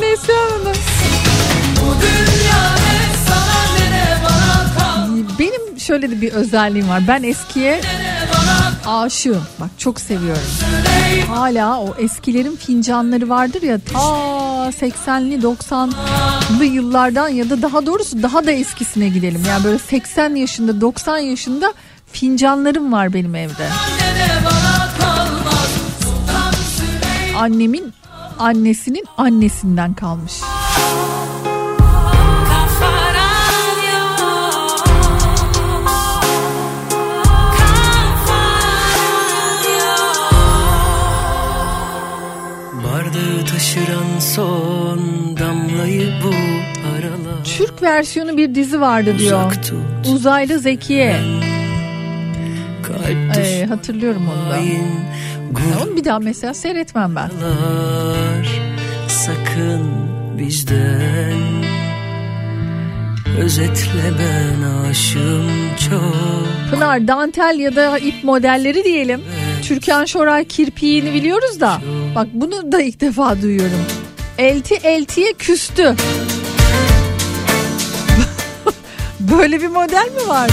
[SPEAKER 2] Neslihan Hanım. Benim şöyle de bir özelliğim var. Ben eskiye aşığım. Bak çok seviyorum. Hala o eskilerin fincanları vardır ya ta 80'li 90'lı yıllardan ya da daha doğrusu daha da eskisine gidelim. Yani böyle 80 yaşında 90 yaşında fincanlarım var benim evde. Annemin annesinin annesinden kalmış.
[SPEAKER 3] Taşıran son damlayı bu aralar
[SPEAKER 2] Türk versiyonu bir dizi vardı diyor.
[SPEAKER 3] Tut
[SPEAKER 2] Uzaylı Zekiye.
[SPEAKER 3] kalp
[SPEAKER 2] Ee, hatırlıyorum onu da. Onu bir daha mesela seyretmem ben.
[SPEAKER 3] Sakın bizden Özetle ben aşığım çok
[SPEAKER 2] Pınar dantel ya da ip modelleri diyelim. Türkan Şoray kirpiğini biliyoruz da. Bak bunu da ilk defa duyuyorum. Elti eltiye küstü. <laughs> Böyle bir model mi vardı?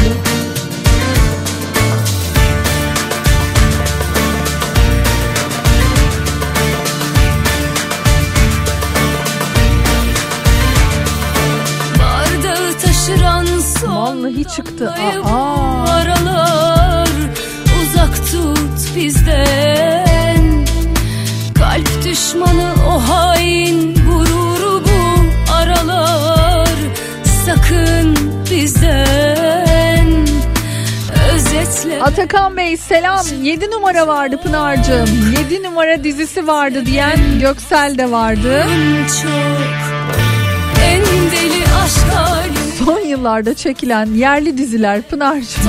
[SPEAKER 6] Son
[SPEAKER 2] Vallahi çıktı. Aa.
[SPEAKER 6] aralar Uzak tut bizden Kalp düşmanı o hain gururu bu aralar Sakın bizden Özetle
[SPEAKER 2] Atakan Bey selam. 7 numara vardı Pınar'cığım. 7 numara dizisi vardı diyen Göksel de vardı.
[SPEAKER 6] çok En deli aşk halim
[SPEAKER 2] Son yıllarda çekilen yerli diziler Pınar'cığım.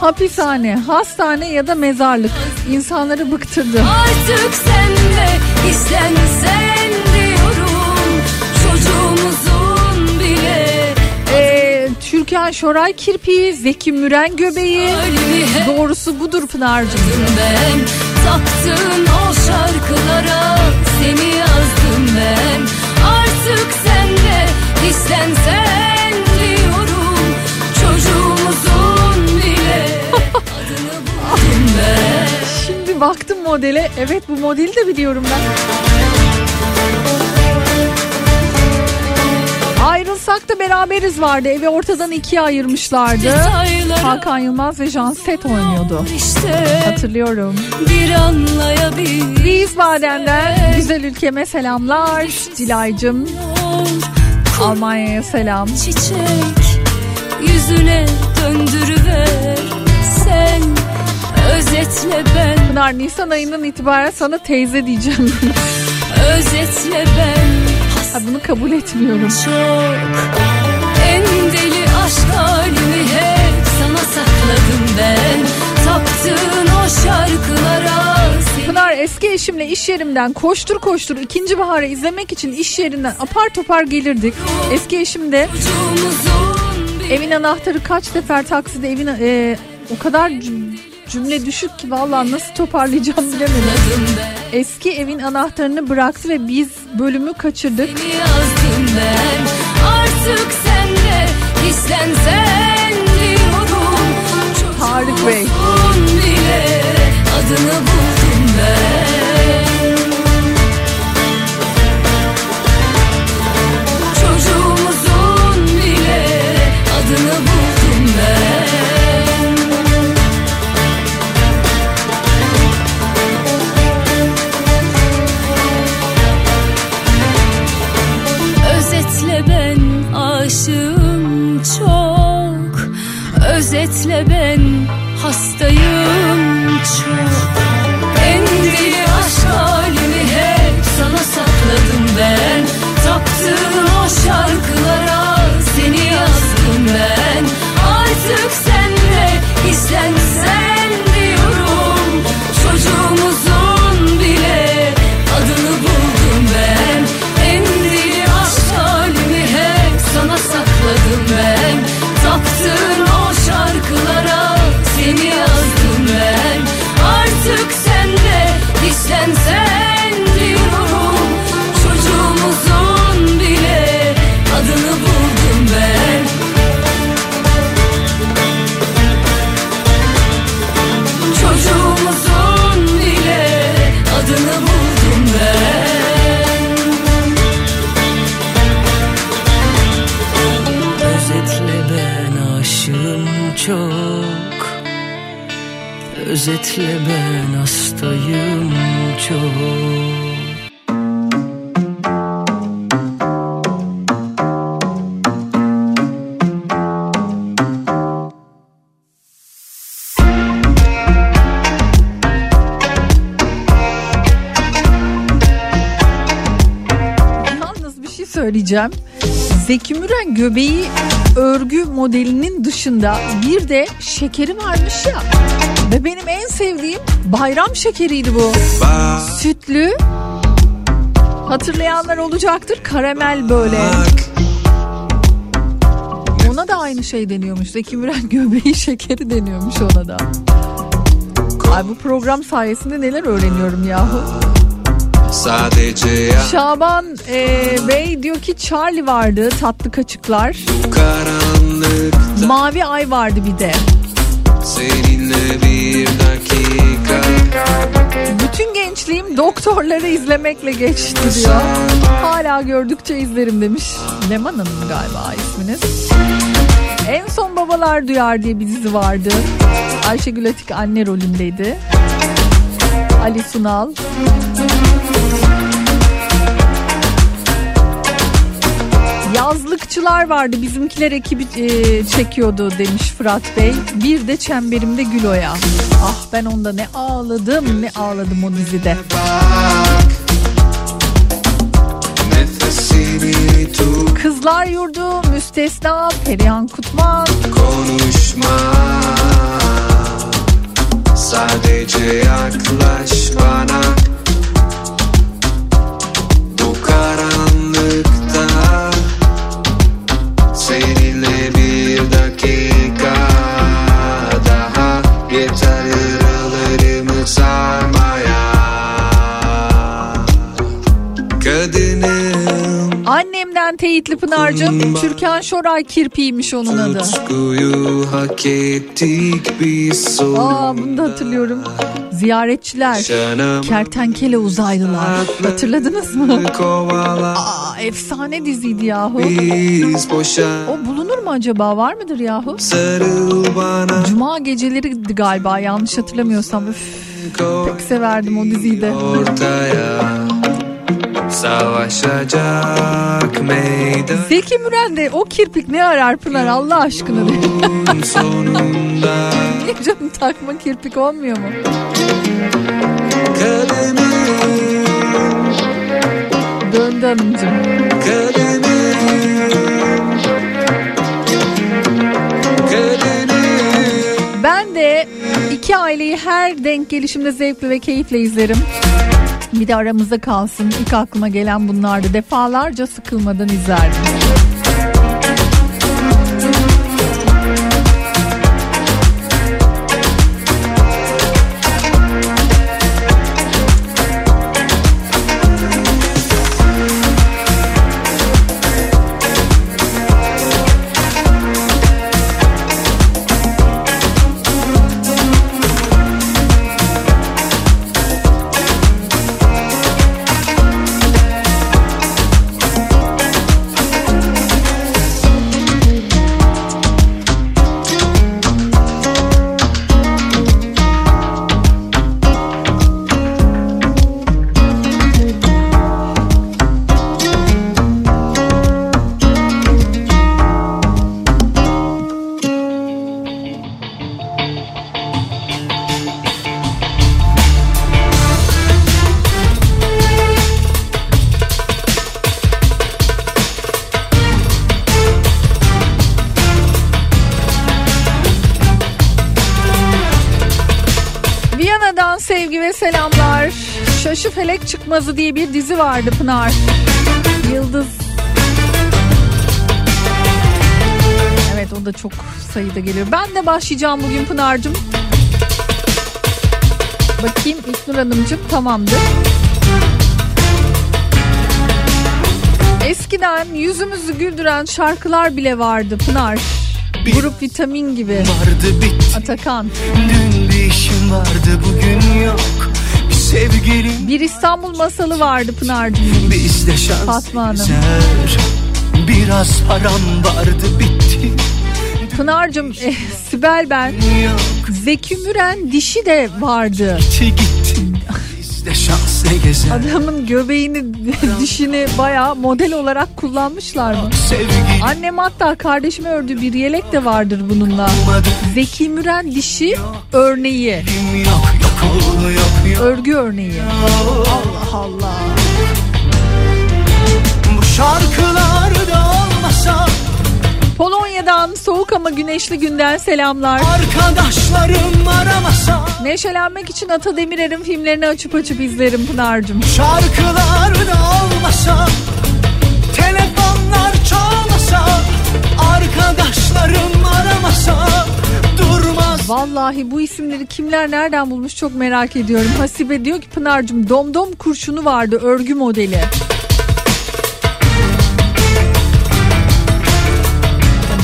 [SPEAKER 2] Hapishane, hastane ya da mezarlık insanları bıktırdı.
[SPEAKER 6] Artık senle istensen diyorum Çocuğumuzun bile
[SPEAKER 2] Ee, Türkan Şoray kirpiği, Zeki Müren göbeği. Doğrusu budur Pınar'cığım.
[SPEAKER 6] ben Taktığın o şarkılara seni yazdım ben Artık senle istensen
[SPEAKER 2] Şimdi baktım modele. Evet bu modeli de biliyorum ben. Ayrılsak da beraberiz vardı. Evi ortadan ikiye ayırmışlardı. Hakan Yılmaz ve Can Set oynuyordu.
[SPEAKER 6] işte
[SPEAKER 2] Hatırlıyorum.
[SPEAKER 6] bir anlayabil
[SPEAKER 2] Biz Baden'den güzel ülkeme selamlar. Dilaycım Almanya'ya selam.
[SPEAKER 6] çiçek yüzüne döndürüver sen özetle ben
[SPEAKER 2] Pınar Nisan ayından itibaren sana teyze diyeceğim.
[SPEAKER 6] özetle ben
[SPEAKER 2] Ha, bunu kabul etmiyorum.
[SPEAKER 6] çok en deli aşk halimi hep sana sakladım ben taktığın o şarkılara
[SPEAKER 2] Pınar eski eşimle iş yerimden koştur koştur ikinci baharı izlemek için iş yerinden apar topar gelirdik. Eski eşim de evin anahtarı kaç sefer takside evin e, o kadar cümle düşük ki vallahi nasıl toparlayacağım bilemedim. Eski evin anahtarını bıraktı ve biz bölümü kaçırdık.
[SPEAKER 6] Ben artık senle istensen diyorum
[SPEAKER 2] Tarık Bey.
[SPEAKER 6] Adını buldum ben Özetle ben hastayım çok
[SPEAKER 2] şey söyleyeceğim. Zeki Müren göbeği örgü modelinin dışında bir de şekeri varmış ya. Ve benim en sevdiğim bayram şekeriydi bu. Sütlü. Hatırlayanlar olacaktır. Karamel böyle. Ona da aynı şey deniyormuş. Zeki Müren göbeği şekeri deniyormuş ona da. Ay bu program sayesinde neler öğreniyorum yahu.
[SPEAKER 1] Sadece ya
[SPEAKER 2] Şaban e, Bey diyor ki Charlie vardı tatlı kaçıklar. Mavi ay vardı bir de.
[SPEAKER 1] Seninle bir dakika
[SPEAKER 2] Bütün gençliğim doktorları izlemekle geçti diyor. Hala gördükçe izlerim demiş. Leman Hanım galiba isminiz. En son Babalar Duyar diye bir dizi vardı. Ayşegül Atik anne rolündeydi. Ali Sunal. Yazlıkçılar vardı bizimkiler ekibi e, çekiyordu demiş Fırat Bey. Bir de Çemberimde Gül Oya. Ah ben onda ne ağladım ne ağladım o dizide. Kızlar Yurdu, Müstesna, Perihan Kutman.
[SPEAKER 1] Konuşma Sadece yaklaş bana Seninle
[SPEAKER 2] Annemden teyitli Pınar'cığım. Türkan Şoray kirpiymiş onun adı.
[SPEAKER 1] Hak ettik biz
[SPEAKER 2] Aa bunu da hatırlıyorum. Ziyaretçiler. Kertenkele uzaylılar. Hatırladınız mı? Aa efsane diziydi yahu. O bulunur mu acaba? Var mıdır yahu? Cuma geceleriydi galiba yanlış hatırlamıyorsam. Üf, pek severdim o diziyi de.
[SPEAKER 1] ortaya Savaşacak meydan
[SPEAKER 2] Zeki Müren de o kirpik ne arar Pınar Allah aşkına diye. <laughs> Niye canım takma kirpik olmuyor mu?
[SPEAKER 1] Kadınım
[SPEAKER 2] Döndü hanımcığım. Ben de iki aileyi her denk gelişimde zevkle ve keyifle izlerim. Bir de aramızda kalsın. İlk aklıma gelen bunlardı. Defalarca sıkılmadan izlerdim. Felek Çıkmazı diye bir dizi vardı Pınar. Yıldız. Evet o da çok sayıda geliyor. Ben de başlayacağım bugün Pınar'cığım. Bakayım İlknur Hanımcığım tamamdır. Eskiden yüzümüzü güldüren şarkılar bile vardı Pınar. Grup vitamin gibi.
[SPEAKER 3] Vardı bitti
[SPEAKER 2] Atakan.
[SPEAKER 3] Dün bir işim vardı bugün yok Bir sevgilim
[SPEAKER 2] Bir İstanbul masalı vardı Pınar'cığım.
[SPEAKER 3] bizde şans
[SPEAKER 2] Fatma Hanım.
[SPEAKER 3] ezer. Biraz param vardı bitti
[SPEAKER 2] Pınar'cığım eh, Sibel ben. Zeki Müren dişi de vardı.
[SPEAKER 3] Gitti gitti Bizde şans
[SPEAKER 2] Adamın göbeğini dişini bayağı model olarak kullanmışlar mı? Annem hatta kardeşime ördüğü bir yelek de vardır bununla. Zeki Müren dişi örneği. Örgü örneği. Allah Allah.
[SPEAKER 3] Bu şarkılar
[SPEAKER 2] Polonya'dan soğuk ama güneşli günden selamlar.
[SPEAKER 3] Arkadaşlarım aramasa
[SPEAKER 2] Neşelenmek için Ata Demirer'in filmlerini açıp açıp izlerim Pınar'cığım.
[SPEAKER 3] Şarkılar da olmasa Telefonlar çalmasa Arkadaşlarım aramasa Durmaz
[SPEAKER 2] Vallahi bu isimleri kimler nereden bulmuş çok merak ediyorum. Hasibe diyor ki Pınar'cığım domdom kurşunu vardı örgü modeli.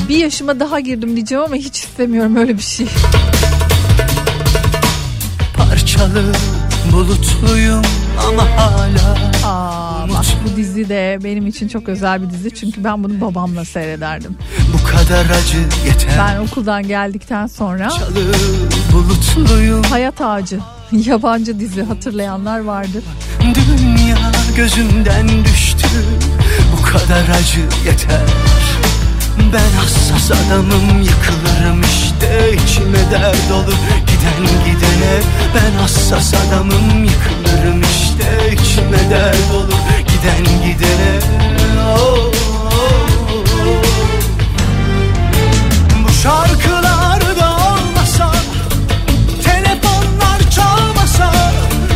[SPEAKER 2] Bir yaşıma daha girdim diyeceğim ama hiç istemiyorum öyle bir şey.
[SPEAKER 3] Parçalı bulutluyum ama hala
[SPEAKER 2] Aa, bak bu dizi de benim için çok özel bir dizi çünkü ben bunu babamla seyrederdim.
[SPEAKER 3] Bu kadar acı yeter
[SPEAKER 2] Ben okuldan geldikten sonra
[SPEAKER 3] Parçalı bulutluyum
[SPEAKER 2] Hayat Ağacı <laughs> yabancı dizi hatırlayanlar vardır.
[SPEAKER 3] Dünya gözümden düştü Bu kadar acı yeter ben hassas adamım yıkılırım işte içime dert olur. Giden gidene Ben hassas adamım yıkılırım işte içime dert olur. Giden gidene oh, oh, oh. Bu şarkılarda olmasa Telefonlar çalmasa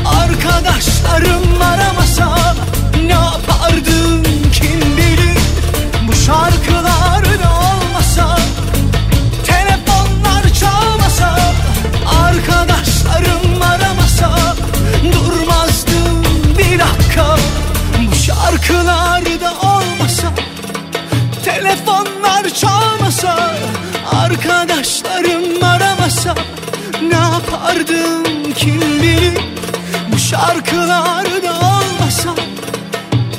[SPEAKER 3] Arkadaşlarım aramasa Ne yapardım kim bilir? Bu şarkı Şarkılarda olmasa Telefonlar çalmasa Arkadaşlarım aramasa Ne yapardım kim
[SPEAKER 13] bilir Bu şarkılarda olmasa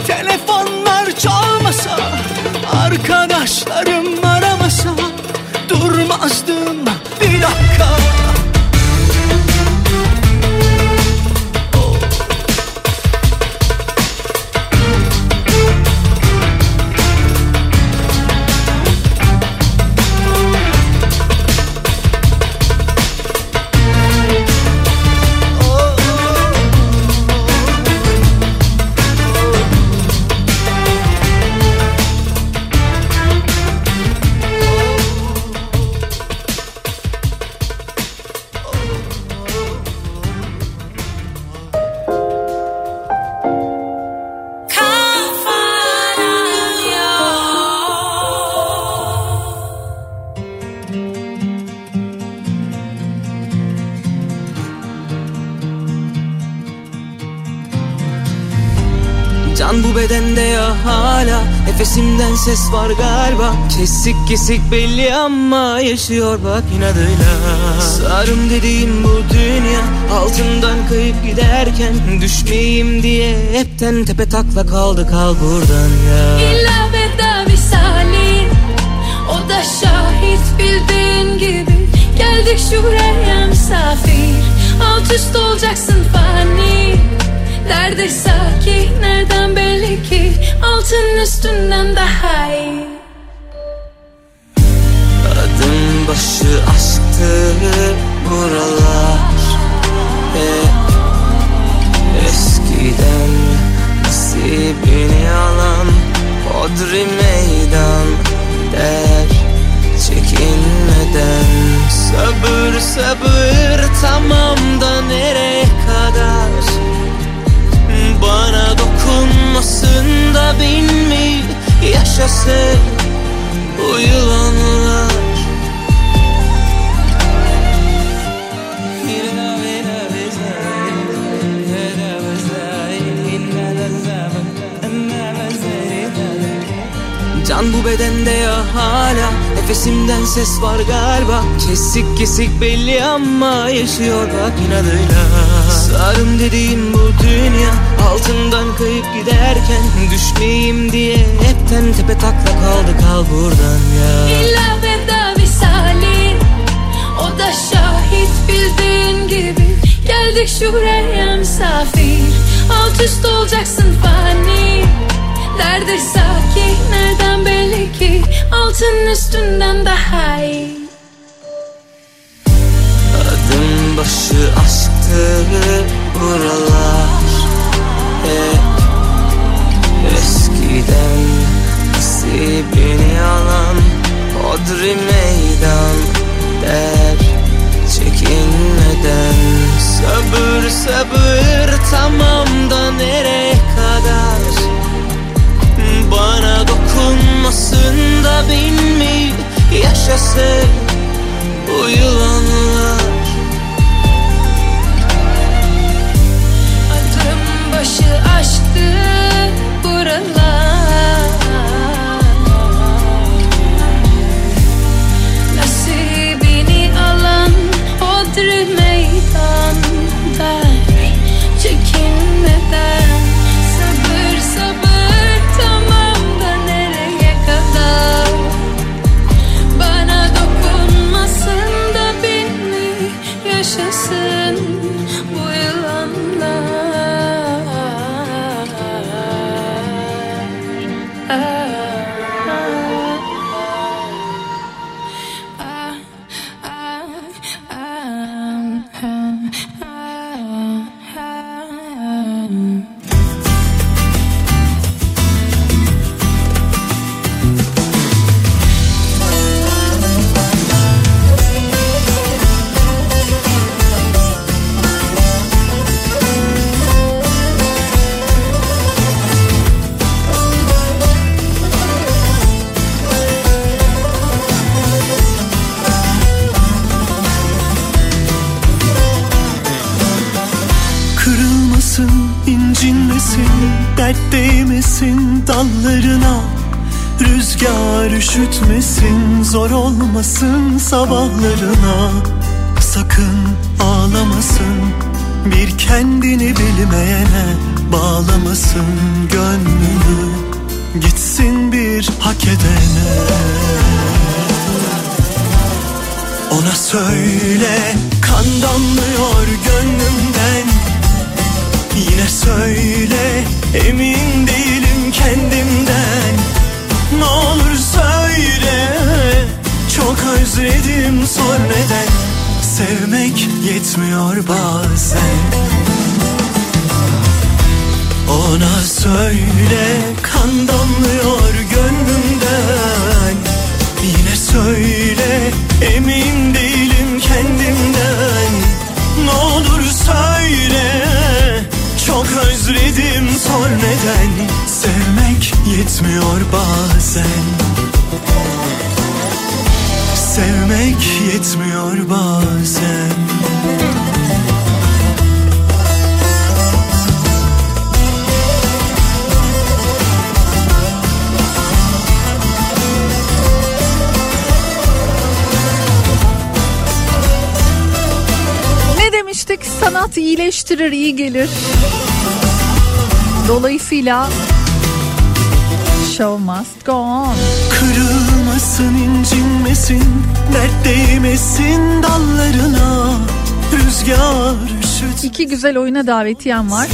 [SPEAKER 13] Telefonlar çalmasa Arkadaşlarım aramasa Durmazdım bir dakika. Nefesimden ses var galiba. Kesik kesik belli ama yaşıyor bak inadıyla. Sarım dediğim bu dünya Altından kayıp giderken Düşmeyeyim diye hepten tepe takla kaldı. Kal buradan ya.
[SPEAKER 6] İlla veda visali O da şahit bildiğin gibi. Geldik şuraya misafir. Alt üst olacaksın fani. Derde sakin nereden belli ki Altın üstünden daha iyi.
[SPEAKER 13] Adım başı aşktı buralar. Hep eskiden nasibini alan Hodri dokunmasın da bin mi yaşasın bu Can bu bedende ya hala Nefesimden ses var galiba. Kesik kesik belli ama yaşıyor bak inadıyla. Sarım dediğim bu dünya Altından kayıp giderken Düşmeyeyim diye hepten tepe takla kaldı kal buradan ya.
[SPEAKER 6] İlla veda visali O da şahit bildiğin gibi. Geldik şuraya misafir Alt üst olacaksın fani. Derde sakin nereden belli ki? Altın üstünden daha iyi
[SPEAKER 3] zor olmasın sabahlarına. Sakın ağlamasın bir kendini bilmeyene Bağlamasın gönlünü. Gitsin bir hak edene. Ona söyle kan damlıyor gönlümden. Yine söyle emin değilim kendimden. Ne olur söyle çok özledim sor neden Sevmek yetmiyor bazen. Ona söyle kan damlıyor gönlümden. Yine söyle emin değilim kendimden. Ne olur söyle çok özledim sor neden Sevmek yetmiyor bazen Sevmek yetmiyor bazen
[SPEAKER 2] Ne demiştik? Sanat iyileştirir, iyi gelir. Dolayısıyla show must go on.
[SPEAKER 3] Kırılmasın incinmesin Dert değmesin dallarına Rüzgar üşüt
[SPEAKER 2] İki güzel oyuna davetiyem var.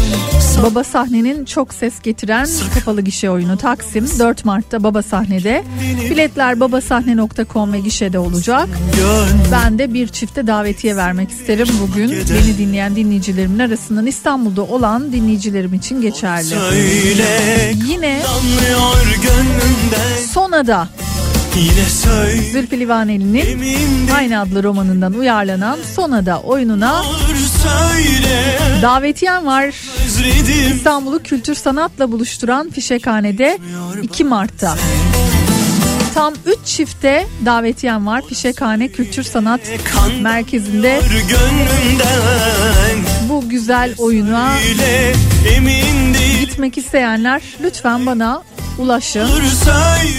[SPEAKER 2] Baba Sahne'nin çok ses getiren kapalı gişe oyunu Taksim 4 Mart'ta Baba Sahne'de. Biletler babasahne.com ve gişede olacak. Ben de bir çifte davetiye vermek isterim bugün. Beni dinleyen dinleyicilerimin arasından İstanbul'da olan dinleyicilerim için geçerli. Yine Sonada Zülfü Livaneli'nin aynı adlı romanından uyarlanan Sonada oyununa
[SPEAKER 3] söyle.
[SPEAKER 2] davetiyem var. İstanbul'u kültür sanatla buluşturan Fişekhane'de 2 Mart'ta. Tam 3 çifte davetiyem var Fişekhane Kültür Sanat Merkezi'nde. bu güzel oyuna gitmek isteyenler lütfen bana ulaşın.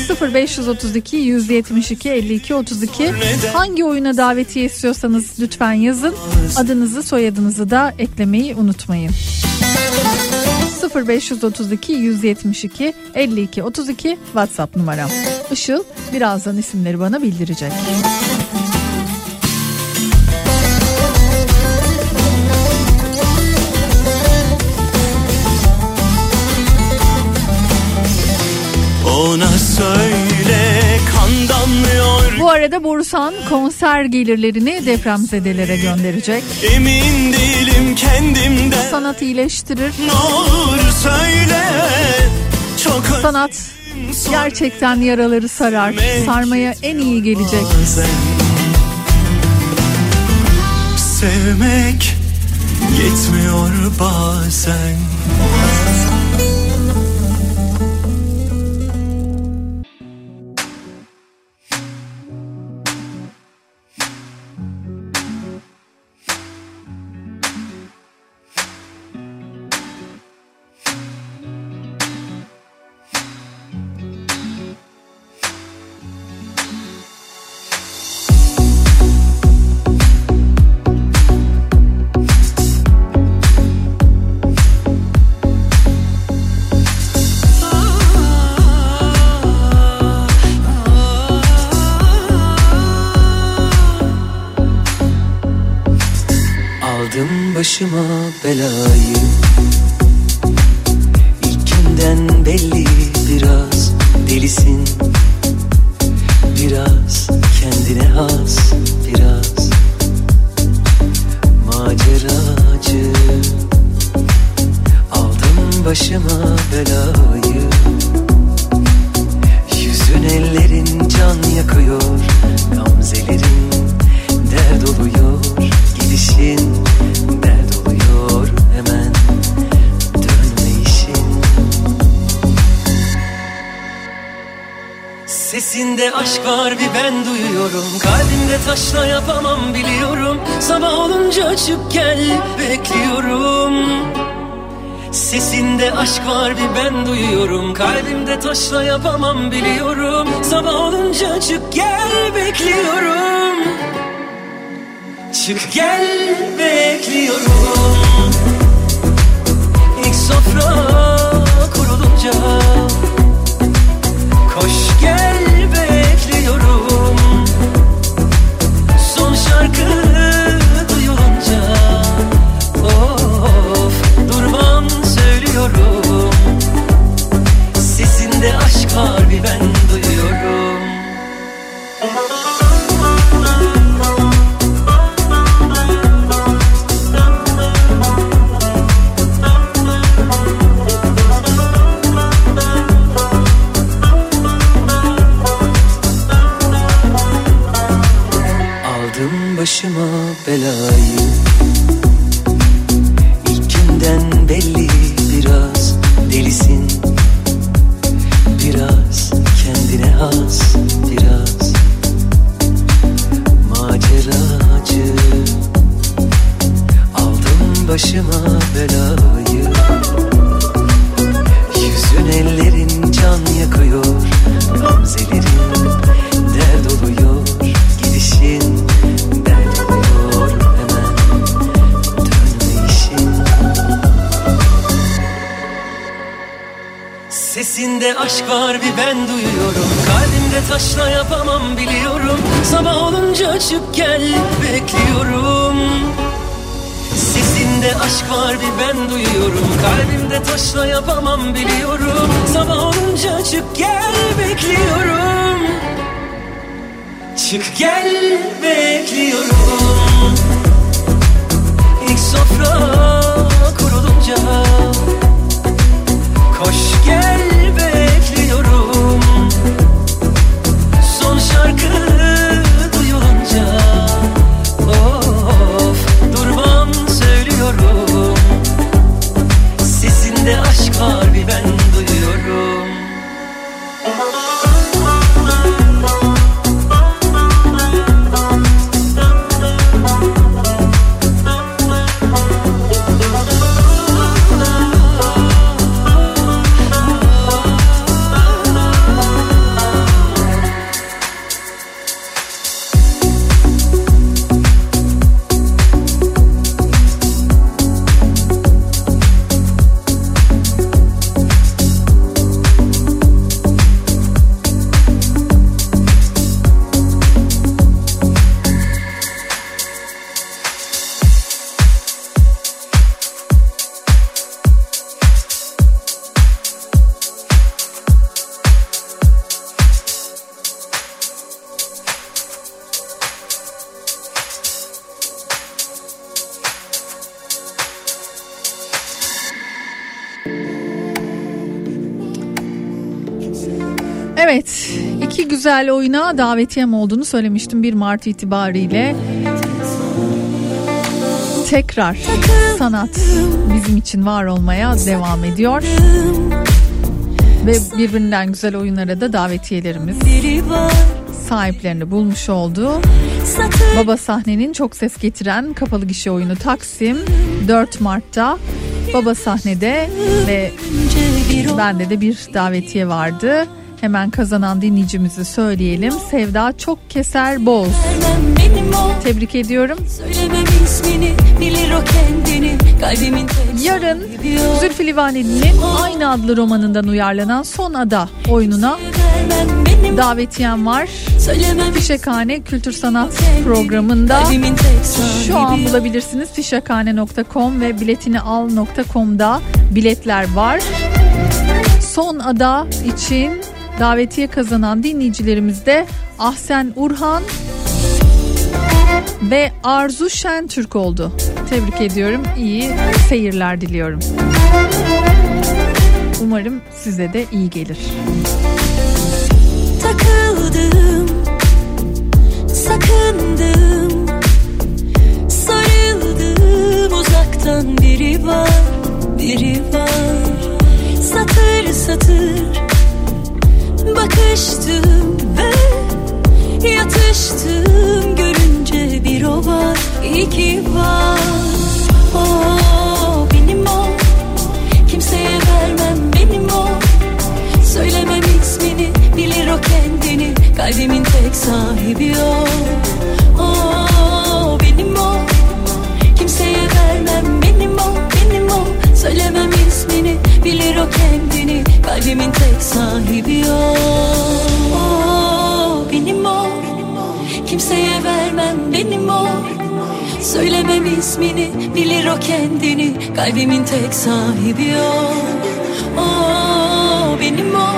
[SPEAKER 3] söyle
[SPEAKER 2] 0532 172 52 32 hangi oyuna davetiye istiyorsanız lütfen yazın. Adınızı soyadınızı da eklemeyi unutmayın. 0532 172 52 32 WhatsApp numaram. Işıl birazdan isimleri bana bildirecek.
[SPEAKER 3] Ona söyle kan damlıyor
[SPEAKER 2] Bu arada Borusan konser gelirlerini depremzedelere gönderecek.
[SPEAKER 3] Emin değilim kendimden
[SPEAKER 2] Sanat iyileştirir.
[SPEAKER 3] Ne olur söyle Çok
[SPEAKER 2] Sanat gerçekten yaraları sarar. Sarmaya en iyi gelecek.
[SPEAKER 3] Sevmek yetmiyor bazen
[SPEAKER 13] Taşla yapamam biliyorum. Sabah olunca
[SPEAKER 3] çık gel bekliyorum. Çık gel başıma belayı. Yüzün ellerin can yakıyor Gamzelerin dert oluyor. Gidişin dert oluyor hemen Dönmeyişin. Sesinde aşk var bir ben duyuyorum. Kalbimde taşla yapamam biliyorum. Sabah olunca çık gel bekliyorum Sesinde aşk var bir ben duyuyorum. Kalbimde taşla yapamam biliyorum. Sabah olunca çık gel bekliyorum. Çık gel bekliyorum. İlk sofra kurulunca Koş gel bekliyorum. Son şarkı duyulunca durmam söylüyorum Sesinde aşk var bir
[SPEAKER 2] güzel oyuna davetiyem olduğunu söylemiştim 1 Mart itibariyle. Tekrar sanat bizim için var olmaya devam ediyor. Ve birbirinden güzel oyunlara da davetiyelerimiz sahiplerini bulmuş oldu. Baba sahnenin çok ses getiren kapalı gişe oyunu Taksim 4 Mart'ta Baba sahnede ve bende de bir davetiye vardı. Hemen kazanan dinleyicimizi söyleyelim. Sevda çok keser boz. Tebrik ediyorum.
[SPEAKER 6] İsmini kendini
[SPEAKER 2] Yarın Zülfü Livaneli'nin aynı adlı romanından uyarlanan Son Ada oyununa davetiyem var. Fişekhane Kültür Sanat programında şu an bulabilirsiniz. Fişekhane.com ve biletini al.com'da biletler var. Son Ada için davetiye kazanan dinleyicilerimiz de Ahsen Urhan ve Arzu Şentürk oldu. Tebrik ediyorum. İyi seyirler diliyorum. Umarım size de iyi gelir.
[SPEAKER 6] takıldım Sakındım Sarıldım uzaktan biri var Biri var Satır satır bakıştım ve yatıştım. Görünce bir o var iki var. O benim o. Kimseye vermem benim o. Söylemem ismini bilir o kendini. Kalbimin tek sahibi o. O benim o. Kimseye vermem benim o benim o. Söylemem bilir o kendini Kalbimin tek sahibi o. O benim o. Kimseye vermem benim o. Söylemem ismini bilir o kendini Kalbimin tek sahibi o. O benim o.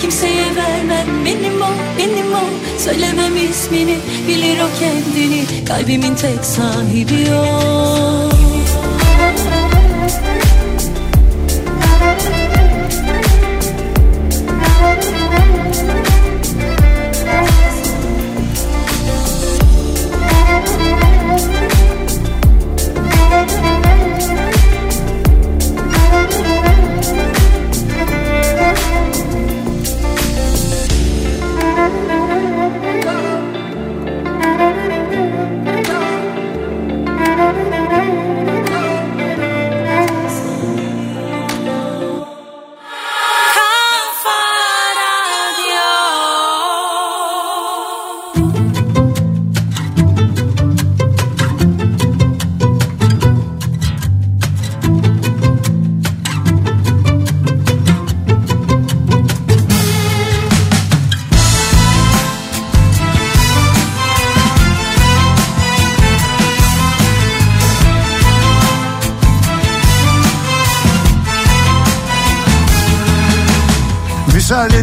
[SPEAKER 6] Kimseye vermem benim o benim o. Söylemem ismini bilir o kendini Kalbimin tek sahibi o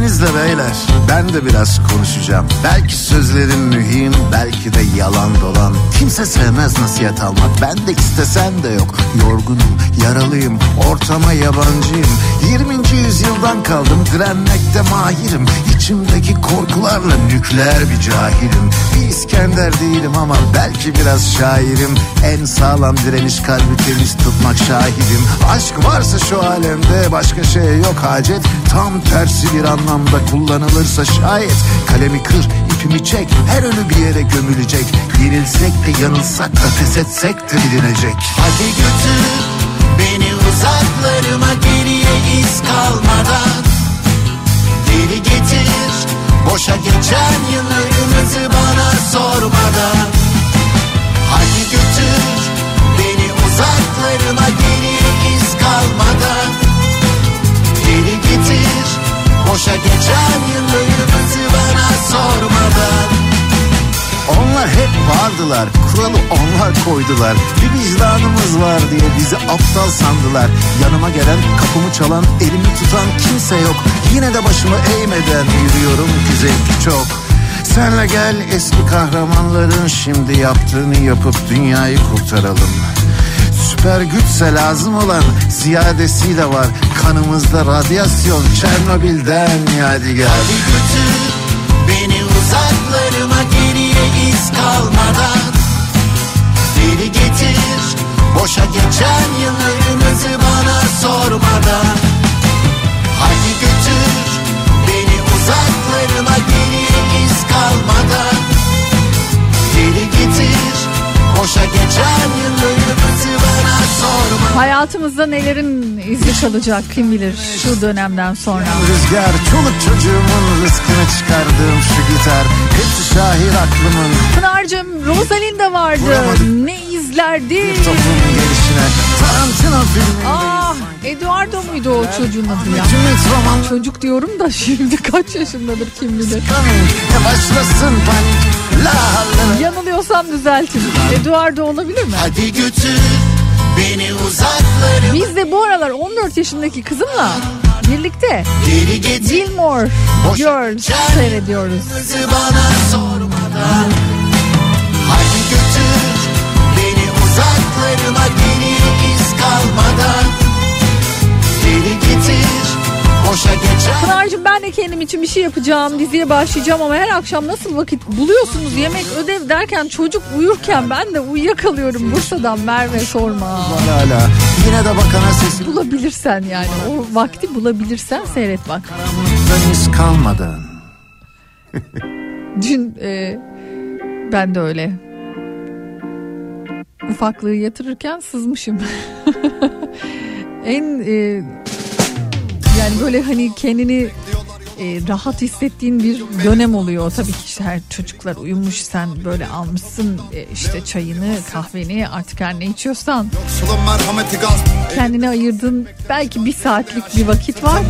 [SPEAKER 14] Müsaadenizle beyler ben de biraz konuşacağım. Belki sözlerim mühim belki de yalan dolan. Kimse sevmez nasihat almak ben de istesem de yok. Yorgunum yaralıyım ortama yabancıyım. 20. yüzyıldan kaldım direnmekte mahirim. İçimdeki korkularla nükleer bir cahilim. İskender değilim ama belki biraz şairim. En sağlam direniş kalbi temiz tutmak şahidim. Aşk varsa şu alemde başka şey yok hacet. Tam tersi bir anlamda kullanılırsa şayet. Kalemi kır ipimi çek her önü bir yere gömülecek. Yenilsek de yanılsak da pes etsek de bilinecek.
[SPEAKER 1] Hadi götür beni uzaklarıma geriye iz kalmadan Geri getir boşa geçen yıllarımızı bana sormadan Hadi götür beni uzaklarıma geriye iz kalmadan Geri getir boşa geçen yıllarımızı bana sormadan
[SPEAKER 14] Onlar hep vardılar, kuralı onlar koydular. Bir vicdanımız var diye bizi aptal sandılar. Yanıma gelen, kapımı çalan, elimi tutan kimse yok. Yine de başımı eğmeden yürüyorum zevki çok. Senle gel eski kahramanların şimdi yaptığını yapıp dünyayı kurtaralım. Süper güçse lazım olan ziyadesi de var. Kanımızda radyasyon Çernobil'den yadigar.
[SPEAKER 1] Hadi götür beni uzaklarıma geriye iz kalmadan Geri getir. Boşa geçen yıllarımızı bana sormadan. Hadi götür beni uzaklarıma geriye iz kalmadan boşa geçen yıllarımızı bana sormadan
[SPEAKER 2] Hayatımızda nelerin izi kalacak kim bilir şu dönemden sonra.
[SPEAKER 14] Rüzgar çoluk çocuğumun rızkını çıkardığım şu gitar Hepsi şahir aklımın
[SPEAKER 2] Pınar'cığım Rosalinda vardı. Ne izlerdi.
[SPEAKER 14] toplumun gelişine Tarantino filmi
[SPEAKER 2] Ah Eduardo muydu o çocuğun adı ya? Çocuk diyorum da <laughs> şimdi kaç yaşındadır kim bilir.
[SPEAKER 14] Başlasın panik
[SPEAKER 2] Yanılıyorsam düzeltin. Eduardo olabilir mi?
[SPEAKER 1] Hadi götür beni uzaklarıma
[SPEAKER 2] Biz de bu aralar 14 yaşındaki kızımla birlikte
[SPEAKER 1] Geri
[SPEAKER 2] Gilmore Girls seyrediyoruz.
[SPEAKER 1] Bana sormadan. Hadi götür beni uzaklarıma. Geriye iz kalmadan boşa geçen
[SPEAKER 2] Pınar'cığım ben de kendim için bir şey yapacağım. Diziye başlayacağım ama her akşam nasıl vakit buluyorsunuz? Yemek, ödev derken çocuk uyurken ben de uyuyakalıyorum. Bursa'dan Merve sorma.
[SPEAKER 14] Hala yine de bakana sesim
[SPEAKER 2] Bulabilirsen yani o vakti bulabilirsen seyret bak.
[SPEAKER 14] iz kalmadan <laughs>
[SPEAKER 2] Dün e, ben de öyle ufaklığı yatırırken sızmışım. <laughs> en e, yani böyle hani kendini e, rahat hissettiğin bir dönem oluyor. Tabii ki işte her çocuklar uyumuş sen böyle almışsın e, işte çayını kahveni artık her ne içiyorsan kendine ayırdığın belki bir saatlik bir vakit var.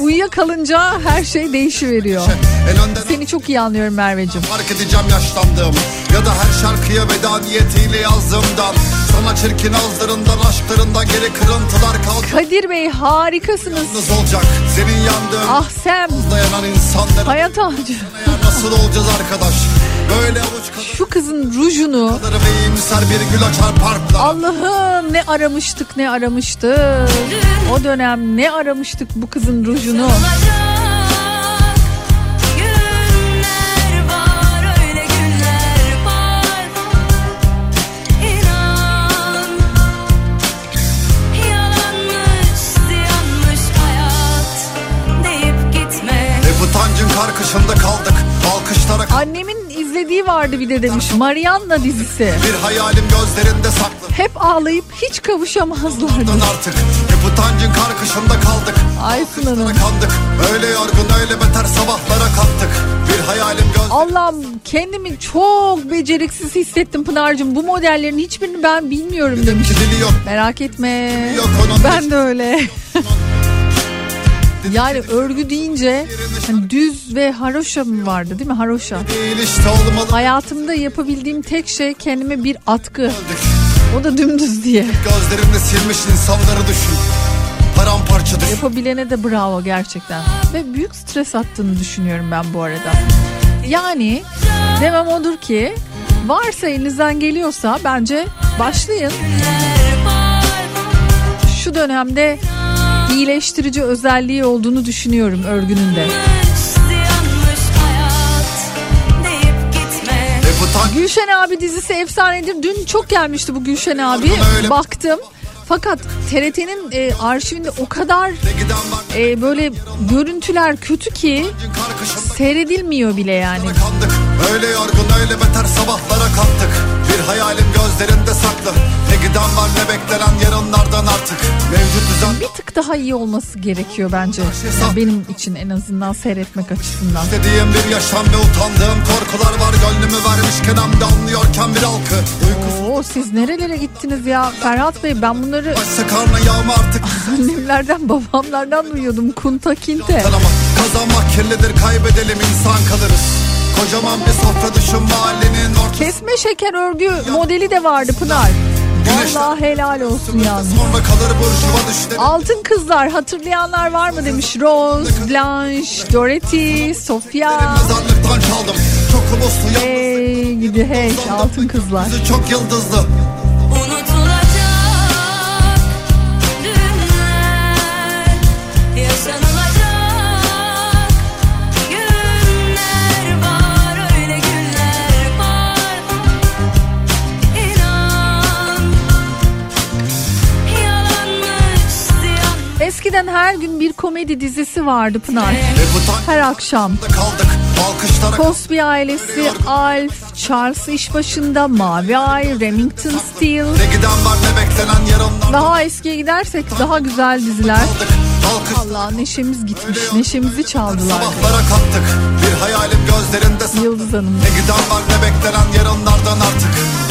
[SPEAKER 2] Uyuyakalınca her şey değişiveriyor. Seni çok iyi anlıyorum Merveciğim.
[SPEAKER 15] Fark edeceğim yaşlandığım Ya da her şarkıya veda niyetiyle yazdığımdan Sana çirkin ağızlarından aşklarından geri kırıntılar kaldı
[SPEAKER 2] Kadir Bey harikasınız.
[SPEAKER 15] Yalnız olacak senin yandığın
[SPEAKER 2] Ah Sem.
[SPEAKER 15] Dayanan insanlara
[SPEAKER 2] Hayat ağacı.
[SPEAKER 15] Nasıl olacağız arkadaş Böyle avuç
[SPEAKER 2] Şu kızın rujunu
[SPEAKER 15] kadar bir gül açar parklar
[SPEAKER 2] Allah'ım ne aramıştık ne aramıştık. O dönem ne aramıştık bu kızın rujunu.
[SPEAKER 6] Günler
[SPEAKER 2] Annemin izlediği vardı bir de demiş. Marianna dizisi.
[SPEAKER 15] bir hayalim gözlerinde saklı
[SPEAKER 2] Hep ağlayıp hiç kavuşamazlardı.
[SPEAKER 15] artık Hep utancın karkışında kaldık
[SPEAKER 2] Aysun Hanım.
[SPEAKER 15] Kandık öyle yorgun öyle beter sabahlara kattık Bir hayalim göz
[SPEAKER 2] Allah'ım kendimi çok beceriksiz hissettim Pınar'cığım. Bu modellerin hiçbirini ben bilmiyorum demiş. Merak etme.
[SPEAKER 15] Yok
[SPEAKER 2] Ben de öyle. Yani örgü deyince hani düz ve haroşa mı vardı değil mi? Haroşa. Hayatımda yapabildiğim tek şey kendime bir atkı. O da dümdüz diye.
[SPEAKER 15] Gözlerimde silmiş insanları düşün Paramparçadır
[SPEAKER 2] Yapabilene de bravo gerçekten. Ve büyük stres attığını düşünüyorum ben bu arada. Yani demem odur ki varsa elinizden geliyorsa bence başlayın. Şu dönemde iyileştirici özelliği olduğunu düşünüyorum örgünün de. Gülşen abi dizisi efsanedir. Dün çok gelmişti bu Gülşen abi. Baktım. Fakat TRT'nin e, arşivinde o kadar e, böyle görüntüler kötü ki seyredilmiyor bile yani.
[SPEAKER 15] Öyle yorgun öyle beter sabahlara kattık Bir hayalim gözlerinde saklı Ne giden var ne beklenen yarınlardan artık Mevcut düzen
[SPEAKER 2] Bir tık daha iyi olması gerekiyor bence. Yani benim için en azından seyretmek açısından.
[SPEAKER 15] Dediğim bir yaşam ve utandığım korkular var Gönlümü vermişken hem de anlıyorken bir halkı Uykusuz
[SPEAKER 2] Oo siz nerelere gittiniz ya Ferhat Bey ben bunları
[SPEAKER 15] başsa karnı yağma artık
[SPEAKER 2] annemlerden babamlardan duyuyordum kunta kinte.
[SPEAKER 15] Kazanmak, kazanmak kirlidir kaybedelim insan kalırız Kocaman bir sofra düşün mahallenin ortası
[SPEAKER 2] Kesme şeker örgü modeli de vardı Pınar. Vallahi helal olsun yalnız. Altın kızlar hatırlayanlar var mı demiş Rose, Blanche, Dorothy, Sofia. Hey gidi hey altın kızlar.
[SPEAKER 15] çok yıldızlı
[SPEAKER 2] Eskiden her gün bir komedi dizisi vardı Pınar. Her akşam. Cosby ailesi, Alf, Charles iş başında, Mavi Ay, Remington
[SPEAKER 15] yarınlar
[SPEAKER 2] Daha eskiye gidersek daha güzel diziler. Allah neşemiz gitmiş. Neşemizi çaldılar.
[SPEAKER 15] Sabahlara kattık Bir hayalim gözlerinde
[SPEAKER 2] Yıldız Hanım.
[SPEAKER 15] Ne giden var ne beklenen yarınlardan artık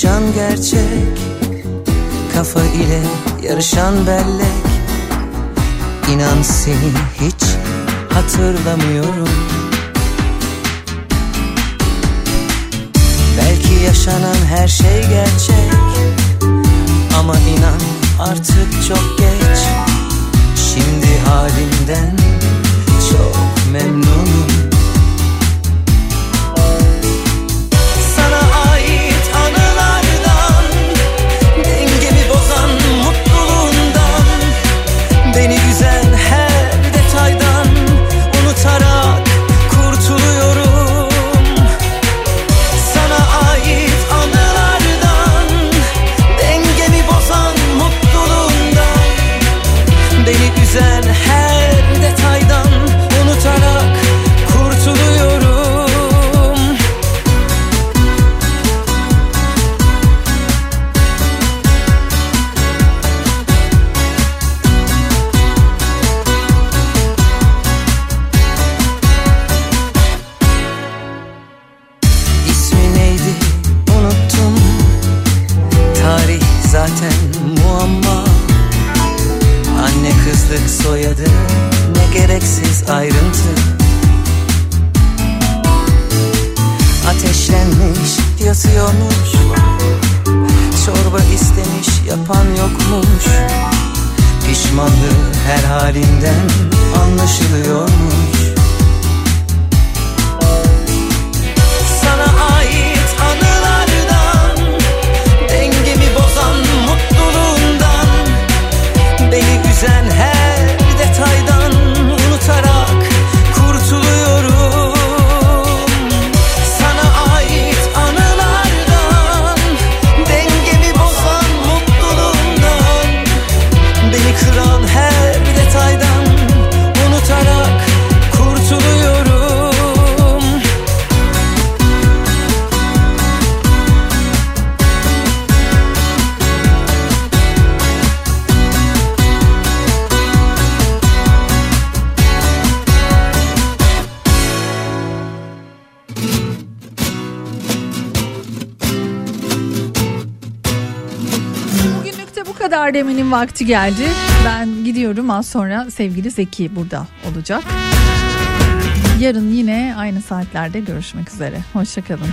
[SPEAKER 3] Çakışan gerçek Kafa ile yarışan bellek. İnan seni hiç hatırlamıyorum. Belki yaşanan her şey gerçek Ama inan artık çok geç. Şimdi halimden çok memnunum.
[SPEAKER 6] Vakti geldi. Ben gidiyorum az sonra sevgili Zeki burada olacak. Yarın yine aynı saatlerde görüşmek üzere. Hoşçakalın.